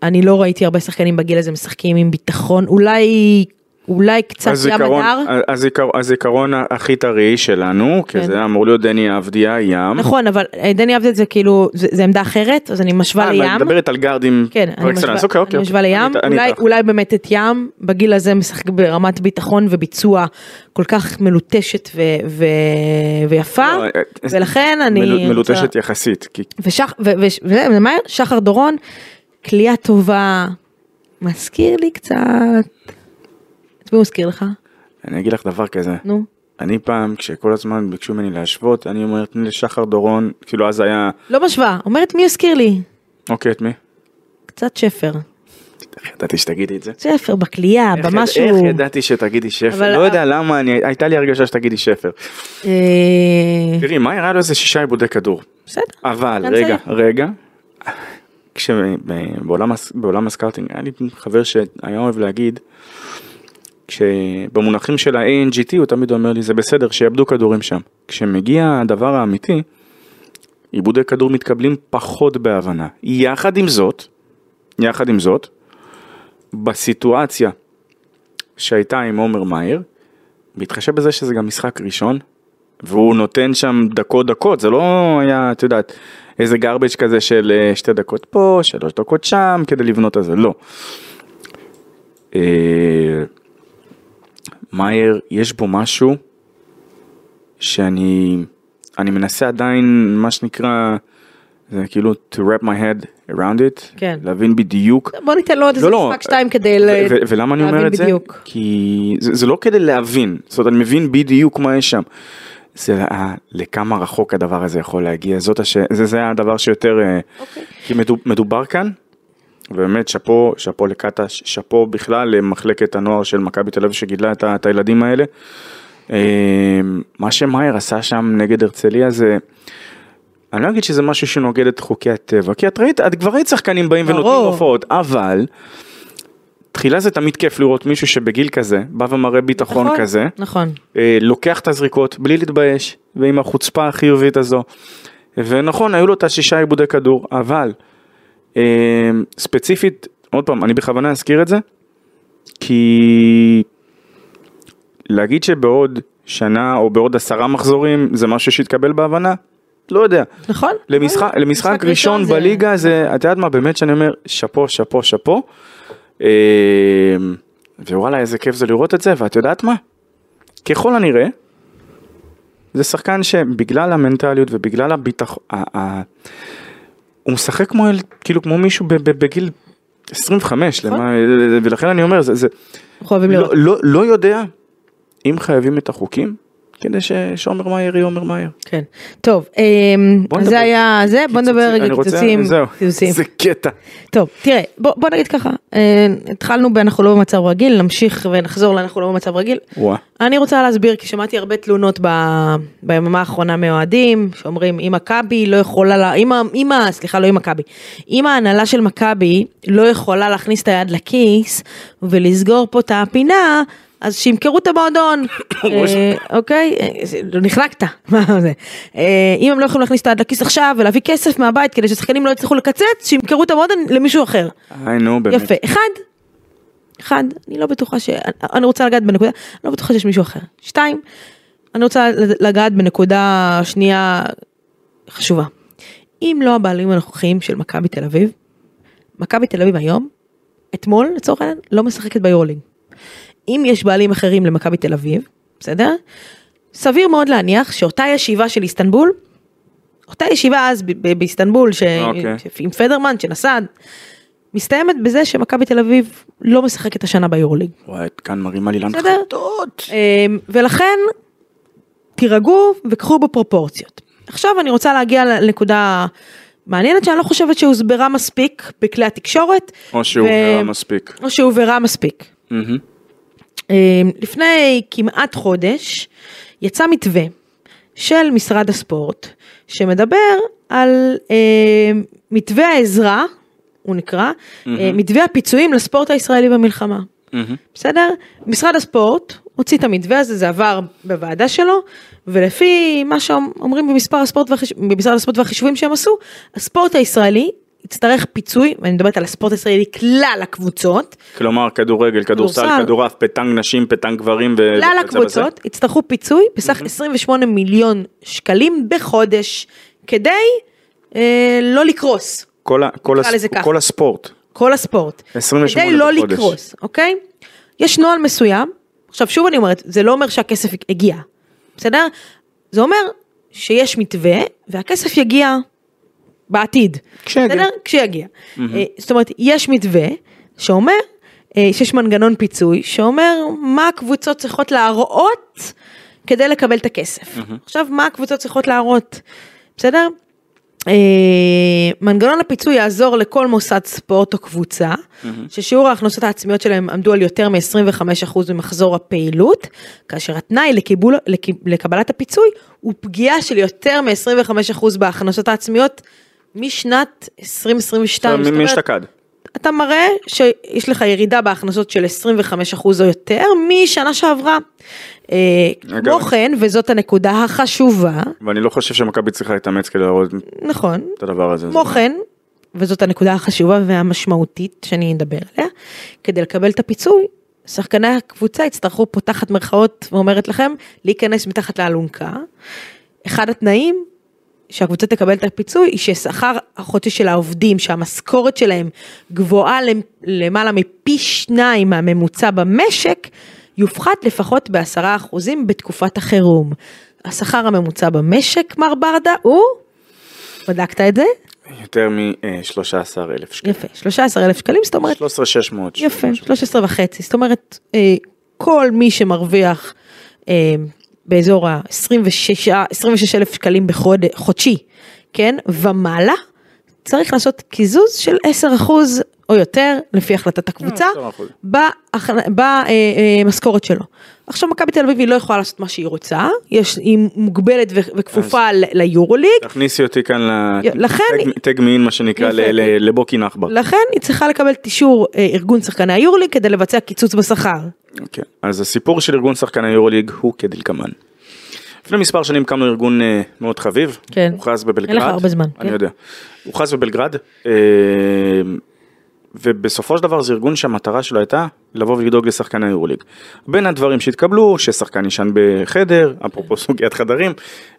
אני לא ראיתי הרבה שחקנים בגיל הזה משחקים עם ביטחון, אולי, אולי קצת ים הזיכרון- הדר. הזיכר- הזיכרון הכי טרי שלנו, כי כן. זה אמור להיות דני אבדיה, ים. נכון, אבל אה, דני עבדד זה כאילו, זה זה עמדה אחרת, אז אני משווה אה, לים. את מדברת על גארדים כן, אני. משווה, אוקיי, אוקיי, אני משווה אוקיי. לים, אני- אני אולי, איתך. אולי באמת את ים, בגיל הזה משחק ברמת ביטחון וביצוע כל כך מלוטשת ו, ו, ויפה, לא, אה, ולכן אני... מלו- רוצה- מלוטשת יחסית, כי ושח, ו, ו, וזה, ומה, שחר דורון, כליאה טובה, מזכיר לי קצת, את מי הוא מזכיר לך? אני אגיד לך דבר כזה. נו. אני פעם, כשכל הזמן ביקשו ממני להשוות, אני אומר, תני לשחר דורון, כאילו אז היה, לא משווה, אומרת מי הזכיר לי? אוקיי, את מי? קצת שפר. איך ידעתי שתגידי את זה? שפר בכלייה, יד- במשהו. איך ידעתי שתגידי שפר? לא יודע למה, הייתה לי הרגשה שתגידי שפר. אה, תראי, מה היה לו איזה שישה איבודי כדור. בסדר. אבל, רגע. רגע. כשבעולם הס- בעולם ה scouting, היה לי חבר שהיה אוהב להגיד, כשבמונחים של ה-ANGT הוא תמיד אומר לי, זה בסדר, שיאבדו כדורים שם. כשמגיע הדבר האמיתי, איבודי כדור מתקבלים פחות בהבנה. יחד עם זאת, יחד עם זאת, בסיטואציה שהייתה עם עומר מאיר, בהתחשב בזה שזה גם משחק ראשון, והוא נותן שם דקות דקות, זה לא היה, את יודעת, איזה garbage כזה של אה, שתי דקות פה, שלוש דקות שם, כדי לבנות את זה, לא. אה, מאייר, יש בו משהו שאני אני מנסה עדיין, מה שנקרא, זה כאילו to wrap my head around it, כן. להבין בדיוק. בוא ניתן לו עוד איזה לא, לא, משחק שתיים כדי ו- ל- ו- ולמה אני אומר להבין את זה? בדיוק. כי זה, זה לא כדי להבין, זאת אומרת אני מבין בדיוק מה יש שם. זה ה- לכמה רחוק הדבר הזה יכול להגיע, זאת הש... זה, זה הדבר שיותר, אה, אוקיי. כי מדוב, מדובר כאן, ובאמת שאפו, שאפו לקטש, שאפו בכלל למחלקת הנוער של מכבי תל אביב שגידלה את, את הילדים האלה. אה, מה שמאייר עשה שם נגד הרצליה זה, אני לא אגיד שזה משהו שנוגד את חוקי הטבע, כי את ראית, את כבר ראית שחקנים באים ונותנים ברור. הופעות, אבל תחילה זה תמיד כיף לראות מישהו שבגיל כזה, בא ומראה ביטחון נכון, כזה, נכון. אה, לוקח את הזריקות בלי להתבייש, ועם החוצפה החיובית הזו. ונכון, היו לו את השישה עיבודי כדור, אבל ספציפית, עוד פעם, אני בכוונה אזכיר את זה, כי להגיד שבעוד שנה או בעוד עשרה מחזורים זה משהו שיתקבל בהבנה, לא יודע. נכון. למשחק, נכון. למשחק ראשון זה- בליגה זה, את יודעת מה, באמת שאני אומר, שאפו, שאפו, שאפו. אה, ווואלה, איזה כיף זה לראות את זה, ואת יודעת מה? ככל הנראה, זה שחקן שבגלל המנטליות ובגלל הביטחון, הוא משחק כמו, אל- כאילו כמו מישהו בגיל 25, נכון. למה, ולכן אני אומר, זה, זה לא. לא, לא יודע אם חייבים את החוקים, כדי ש- שעומר מאייר יהיה עומר מאייר. כן. טוב, אמ. זה היה זה, בוא נדבר רגע קיצוצים. זהו. זה קטע. טוב, תראה, בוא, נגיד ככה, אה, התחלנו ב"אנחנו לא במצב רגיל", נמשיך ונחזור ל"אנחנו לא במצב רגיל". אני רוצה להסביר, כי שמעתי הרבה תלונות. ביממה האחרונה מאוהדים, שאומרים, אם מכבי לא יכולה, לה... אם, ה- אם, ה- סליחה, לא אם מכבי, אם ההנהלה של מכבי לא יכולה להכניס את היד לכיס ולסגור פה את הפינה, אז שימכרו את המועדון, אה, אוקיי? אה, זה- נחנקת, מה זה? אה, אם הם לא יכולים להכניס את היד לכיס עכשיו ולהביא כסף מהבית כדי ששחקנים לא יצליחו לקצץ, שימכרו את המועדון למישהו אחר. היי נו באמת. יפה. אחד, אחד, אני לא בטוחה ש... אני רוצה לגעת בנקודה, אני לא בטוחה שיש מישהו אחר. שתיים, אני רוצה לגעת בנקודה שנייה חשובה. אם לא הבעלים הנוכחיים של מכבי תל אביב, מכבי תל אביב היום, אתמול לצורך העניין, לא משחקת ביורלינג. אם יש בעלים אחרים למכבי תל אביב, בסדר? סביר מאוד להניח שאותה ישיבה של איסטנבול, אותה ישיבה אז ב- ב- באיסטנבול, ש... אוקיי. עם פדרמן שנסע, מסתיימת בזה שמכבי תל אביב לא משחקת השנה ביורליג. וואי, כאן מרימה לי בסדר? להנחתות. אמ, ולכן תירגעו וקחו בפרופורציות. עכשיו אני רוצה להגיע לנקודה מעניינת שאני לא חושבת שהוסברה מספיק בכלי התקשורת. או שהוא ו- מספיק. או שהובהרה מספיק. מהמם. אמ, לפני כמעט חודש יצא מתווה של משרד הספורט שמדבר על אמ, מתווה העזרה, הוא נקרא, אה, מתווה הפיצויים לספורט הישראלי במלחמה. מהמם. בסדר? משרד הספורט הוציא את המתווה הזה, זה עבר בוועדה שלו, ולפי מה שאומרים במספר הספורט והחיש... במשרד הספורט והחישובים שהם עשו, הספורט הישראלי יצטרך פיצוי, ואני מדברת על הספורט הישראלי כלל הקבוצות, כלומר כדורגל, כדורסל. כדורעף, פטנג נשים, פטנג גברים. ו- כלל. הקבוצות יצטרכו פיצוי בסך 28 מיליון שקלים בחודש, כדי אה, לא לקרוס, כל ה- כל ככה. כל הספורט. כל הספורט. 28 כדי לא בחודש. לקרוס, אוקיי? יש נוהל מסוים, עכשיו שוב אני אומרת, זה לא אומר שהכסף הגיע, בסדר? זה אומר שיש מתווה והכסף יגיע בעתיד. כשיגיע. בסדר? כשיגיע. אה, זאת אומרת, יש מתווה שאומר אה, שיש מנגנון פיצוי שאומר מה הקבוצות צריכות להראות כדי לקבל את הכסף. עכשיו, מה הקבוצות צריכות להראות? בסדר? אה, מנגנון הפיצוי יעזור לכל מוסד ספורט או קבוצה, ששיעור ההכנסות העצמיות שלהם עמדו על יותר מ-25% ממחזור הפעילות, כאשר התנאי לקיבול, לק, לקבלת הפיצוי הוא פגיעה של יותר מ-25% בהכנסות העצמיות משנת 2022. מ- זאת אומרת, מאשתקד. אתה מראה שיש לך ירידה בהכנסות של 25% או יותר משנה שעברה. אה, כמו כן, וזאת הנקודה החשובה, ואני לא חושב שמכבי צריכה להתאמץ כדי להראות נכון, את הדבר הזה. כמו כן, וזאת הנקודה החשובה והמשמעותית שאני אדבר עליה, כדי לקבל את הפיצוי, שחקני הקבוצה יצטרכו פותחת מרכאות ואומרת לכם להיכנס מתחת לאלונקה. אחד התנאים שהקבוצה תקבל את הפיצוי היא ששכר החודשי של העובדים שהמשכורת שלהם גבוהה למעלה מפי שניים מהממוצע במשק יופחת לפחות בעשרה אחוזים בתקופת החירום. השכר הממוצע במשק מר ברדה הוא? בדקת את זה? יותר מ-13,000 שקלים. יפה, 13,000 שקלים, זאת אומרת... 13,600. יפה, 13 וחצי, זאת אומרת, אה, כל מי שמרוויח אה, באזור ה-26 אלף שקלים בחודש, חודשי, כן, ומעלה, צריך לעשות קיזוז של 10 אחוז או יותר, לפי החלטת הקבוצה, במשכורת שלו. עכשיו מכבי תל אביב לא יכולה לעשות מה שהיא רוצה, יש, היא מוגבלת וכפופה ליורוליג. תכניסי אותי כאן לתג מין מה שנקרא לבוקי נחבר. לכן היא צריכה לקבל את אישור ארגון שחקני היורוליג כדי לבצע קיצוץ בשכר. אוקיי, אז הסיפור של ארגון שחקני היורוליג הוא כדלקמן. לפני מספר שנים קמנו ארגון מאוד חביב, כן, הוכרז בבלגרד, אין לך הרבה זמן, אני כן. יודע, הוכרז בבלגרד, ובסופו של דבר זה ארגון שהמטרה שלו הייתה לבוא ולדאוג לשחקני היורוליג. בין הדברים שהתקבלו, ששחקן ישן בחדר, אפרופו סוגיית חדרים,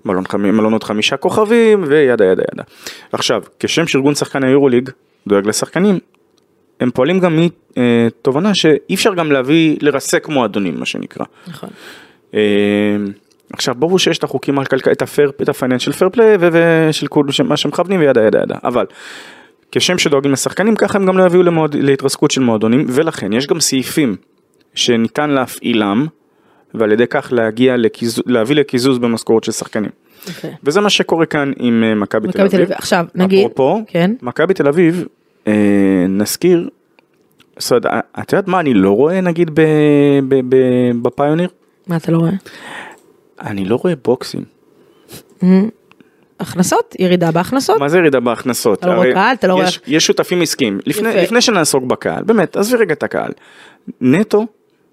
מלון, מלונות חמישה כוכבים וידה ידה ידה. עכשיו, כשם שארגון שחקני היורוליג דואג לשחקנים, הם פועלים גם מתובנה שאי אפשר גם להביא, לרסק מועדונים מה שנקרא. נכון. עכשיו ברור שיש את החוקים כלכלה, את את הפייננשל פייר פליי ושל כל מה שמכוונים וידה ידה ידה, אבל כשם שדואגים לשחקנים ככה הם גם לא יביאו למועד, להתרסקות של מועדונים ולכן יש גם סעיפים שניתן להפעילם ועל ידי כך להגיע לקיזוז, להביא לקיזוז במשכורת של שחקנים. יפה. וזה מה שקורה כאן עם אה, מכבי תל אביב. עכשיו נגיד, אפרופו, כן, מכבי תל אביב, אה, נזכיר, זאת אומרת, את יודעת מה אני לא רואה נגיד ב- ב- ב- בפיוניר? מה אתה לא רואה? אני לא רואה בוקסים. הכנסות, ירידה בהכנסות, מה זה ירידה בהכנסות? אתה לא רואה קהל, אתה לא רואה- יש, יש שותפים עסקיים. לפני, יפה. לפני שנעסוק בקהל, באמת, עזבי רגע את הקהל. נטו,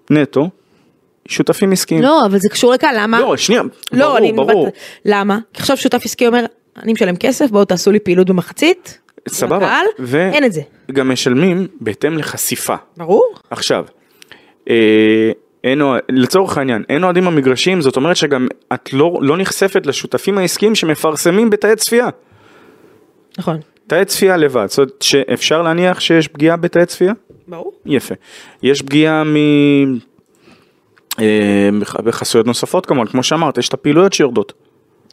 נטו, שותפים עסקיים. לא, אבל זה קשור לקהל, למה? לא, שנייה, לא, ברור, אני ברור. מבט- למה? כי עכשיו שותף עסקי אומר, אני משלם כסף, בואו תעשו לי פעילות במחצית, סבבה. לקהל, ו- אין את זה. גם משלמים בהתאם לחשיפה. ברור. עכשיו, אה, אין, לצורך העניין, אין אוהדים במגרשים, זאת אומרת שגם את לא, לא נחשפת לשותפים העסקיים שמפרסמים בתאי צפייה. נכון. תאי צפייה לבד, זאת אומרת שאפשר להניח שיש פגיעה בתאי צפייה? ברור. יפה. יש פגיעה מ... אה, בח- בחסויות נוספות כמובן, כמו שאמרת, יש את הפעילויות שיורדות.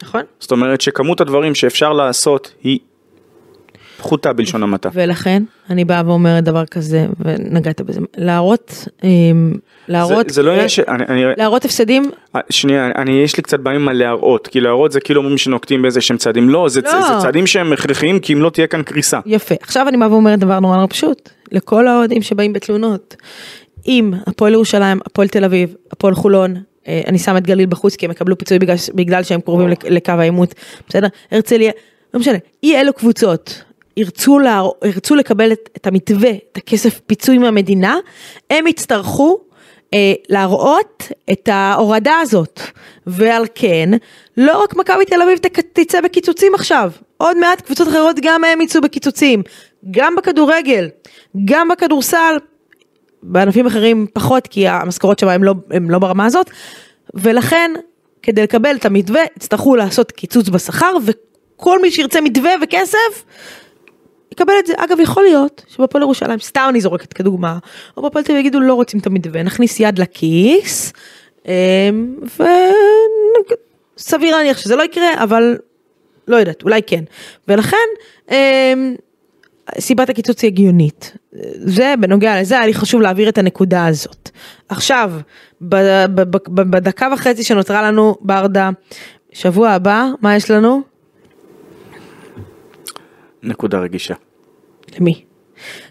נכון. זאת אומרת שכמות הדברים שאפשר לעשות היא פחותה בלשון המעטה. ולכן אני באה ואומרת דבר כזה, ונגעת בזה, להראות, אמ, להראות, זה, זה לא אה, עניין ש... אני, אני, להראות הפסדים, אה, שנייה, אני, יש לי קצת בעיה עם הלהראות, כי להראות זה כאילו אומרים שנוקטים באיזה שהם צעדים, לא, זה, לא. זה צעדים שהם הכרחיים כי אם לא תהיה כאן קריסה. יפה. עכשיו אני באה ואומרת דבר נורא נורא פשוט, לכל האוהדים שבאים בתלונות, אם הפועל ירושלים, הפועל תל אביב, הפועל חולון, אה, אני שם את גליל בחוץ כי הם יקבלו פיצוי בגלל, בגלל שהם קרובים לק- לקו העימות, בסדר? הרצליה, לא משנה, אי אלו קבוצות ירצו, לה, ירצו לקבל את, את המתווה, את הכסף פיצוי מהמדינה, הם יצטרכו אה, להראות את ההורדה הזאת. ועל כן, לא רק מכבי תל אביב תצא בקיצוצים עכשיו, עוד מעט קבוצות אחרות גם הם יצאו בקיצוצים. גם בכדורגל, גם בכדורסל, בענפים אחרים פחות, כי המשכורות שם הם לא, לא ברמה הזאת, ולכן, כדי לקבל את המתווה, יצטרכו לעשות קיצוץ בשכר, וכל מי שירצה מתווה וכסף, יקבל את זה. אגב, יכול להיות שבפועל ירושלים, סתם אני זורקת כדוגמה, או בפועל תל אביב יגידו לא רוצים את המתווה, נכניס יד לכיס, וסביר להניח שזה לא יקרה, אבל לא יודעת, אולי כן. ולכן, אמ, סיבת הקיצוץ היא הגיונית. זה, בנוגע לזה, היה לי חשוב להעביר את הנקודה הזאת. עכשיו, בדקה וחצי שנותרה לנו, ברדה, שבוע הבא, מה יש לנו? נקודה רגישה. למי?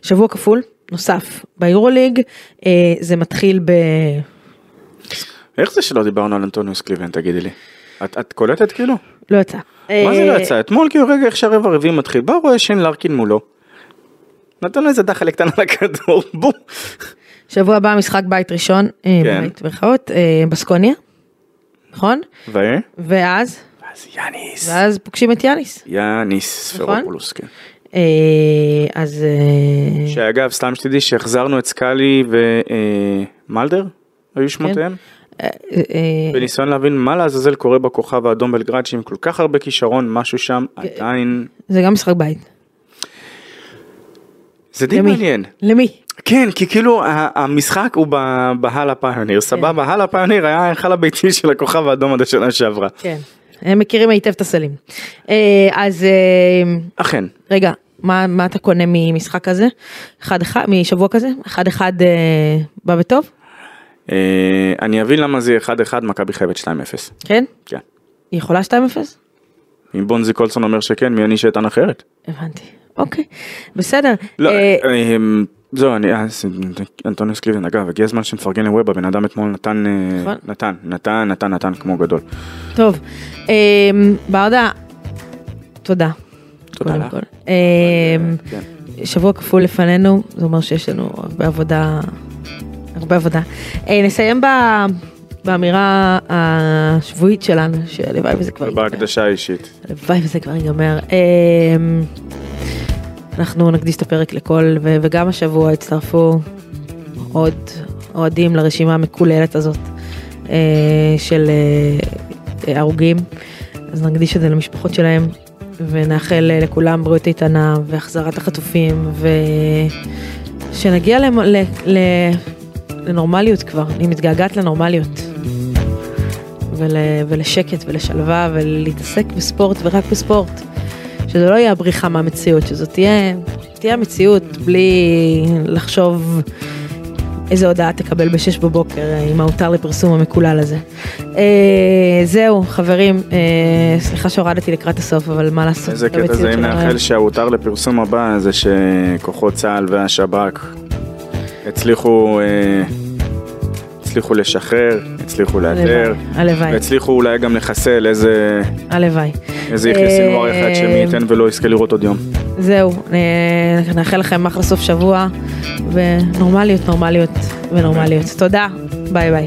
שבוע כפול, נוסף, ביורוליג, אה, זה מתחיל ב... איך זה שלא דיברנו על אנטוניוס קליבן, תגידי לי? את, את קולטת כאילו? לא יצא. מה זה אה, לא יצא? אתמול כאילו רגע איך שהרבע הרביעי מתחיל, בא רואה שיין לארקין מולו. נתן לו איזה דחלה קטנה לכדור, בום. שבוע הבא משחק בית ראשון, אה, כן. בית ברכאות, אה, בסקוניה, נכון? ו? ואז, אז יאניס. ואז פוגשים את יאניס. יאניס נכון. ספרופולוס, כן. אה, אז אה, שאגב, סתם שתדעי שהחזרנו את סקאלי ומלדר, היו שמותיהם, אה, אה, בניסיון להבין מה לעזאזל קורה בכוכב האדום בלגרד, שעם כל כך הרבה כישרון, משהו שם עדיין... זה גם משחק בית. זה די? מעניין. למי? כן, כי כאילו המשחק הוא בהלה פיוניר, סבבה, הלה פיוניר היה ההיכל הביתי של הכוכב האדום עד השנה שעברה. כן. הם מכירים היטב את הסלים. אה, אז אה, אכן, רגע, מה, מה אתה קונה ממשחק כזה? אחד אחד, משבוע כזה? אחד אחד אה, בא בטוב? אה, אני אבין למה זה יהיה 1-1, מכבי חייבת 2-0. כן? כן. היא יכולה 2-0? אם בונזי קולסון אומר שכן, מי אני שאטען אחרת? הבנתי. אוקיי, בסדר. לא, אה, אה, זהו, אני, אה, אנטוניוס קליבן, אגב, הגיע הזמן שנפרגן לווב, הבן אדם אתמול נתן, אה, נכון. נתן, נתן, נתן, נתן כמו גדול. טוב, אה, ברדה, תודה. תודה לך. אה, כן. שבוע כפול לפנינו, זה אומר שיש לנו הרבה עבודה, הרבה עבודה. אה, נסיים ב... באמירה השבועית שלנו, שהלוואי וזה כבר ייגמר. בהקדשה האישית. הלוואי וזה כבר ייגמר. אנחנו נקדיש את הפרק לכל, ו- וגם השבוע הצטרפו עוד אוהדים לרשימה המקוללת הזאת אה, של אה, אה, הרוגים. אז נקדיש את זה למשפחות שלהם, ונאחל אה, לכולם בריאות איתנה והחזרת החטופים, ושנגיע למ- ל- ל- לנורמליות כבר, אני מתגעגעת לנורמליות. ול, ולשקט ולשלווה ולהתעסק בספורט ורק בספורט. שזה לא יהיה הבריחה מהמציאות, שזאת תהיה, תהיה המציאות בלי לחשוב איזה הודעה תקבל בשש בבוקר אה, עם ההותר לפרסום המקולל הזה. אה, זהו, חברים, אה, סליחה שהורדתי לקראת הסוף, אבל מה לעשות? איזה קטע זה אם. נאחל שההותר לפרסום הבא זה שכוחות צה"ל והשב"כ הצליחו, אה, הצליחו לשחרר, הצליחו לאתר, הלוואי, והצליחו אולי גם לחסל איזה, הלוואי. איזה יחיא אה, סינואר אחד שמי ייתן ולא יזכה לראות עוד יום. זהו, אה, נאחל לכם אחלה סוף שבוע, ונורמליות, נורמליות ונורמליות. תודה, ביי ביי.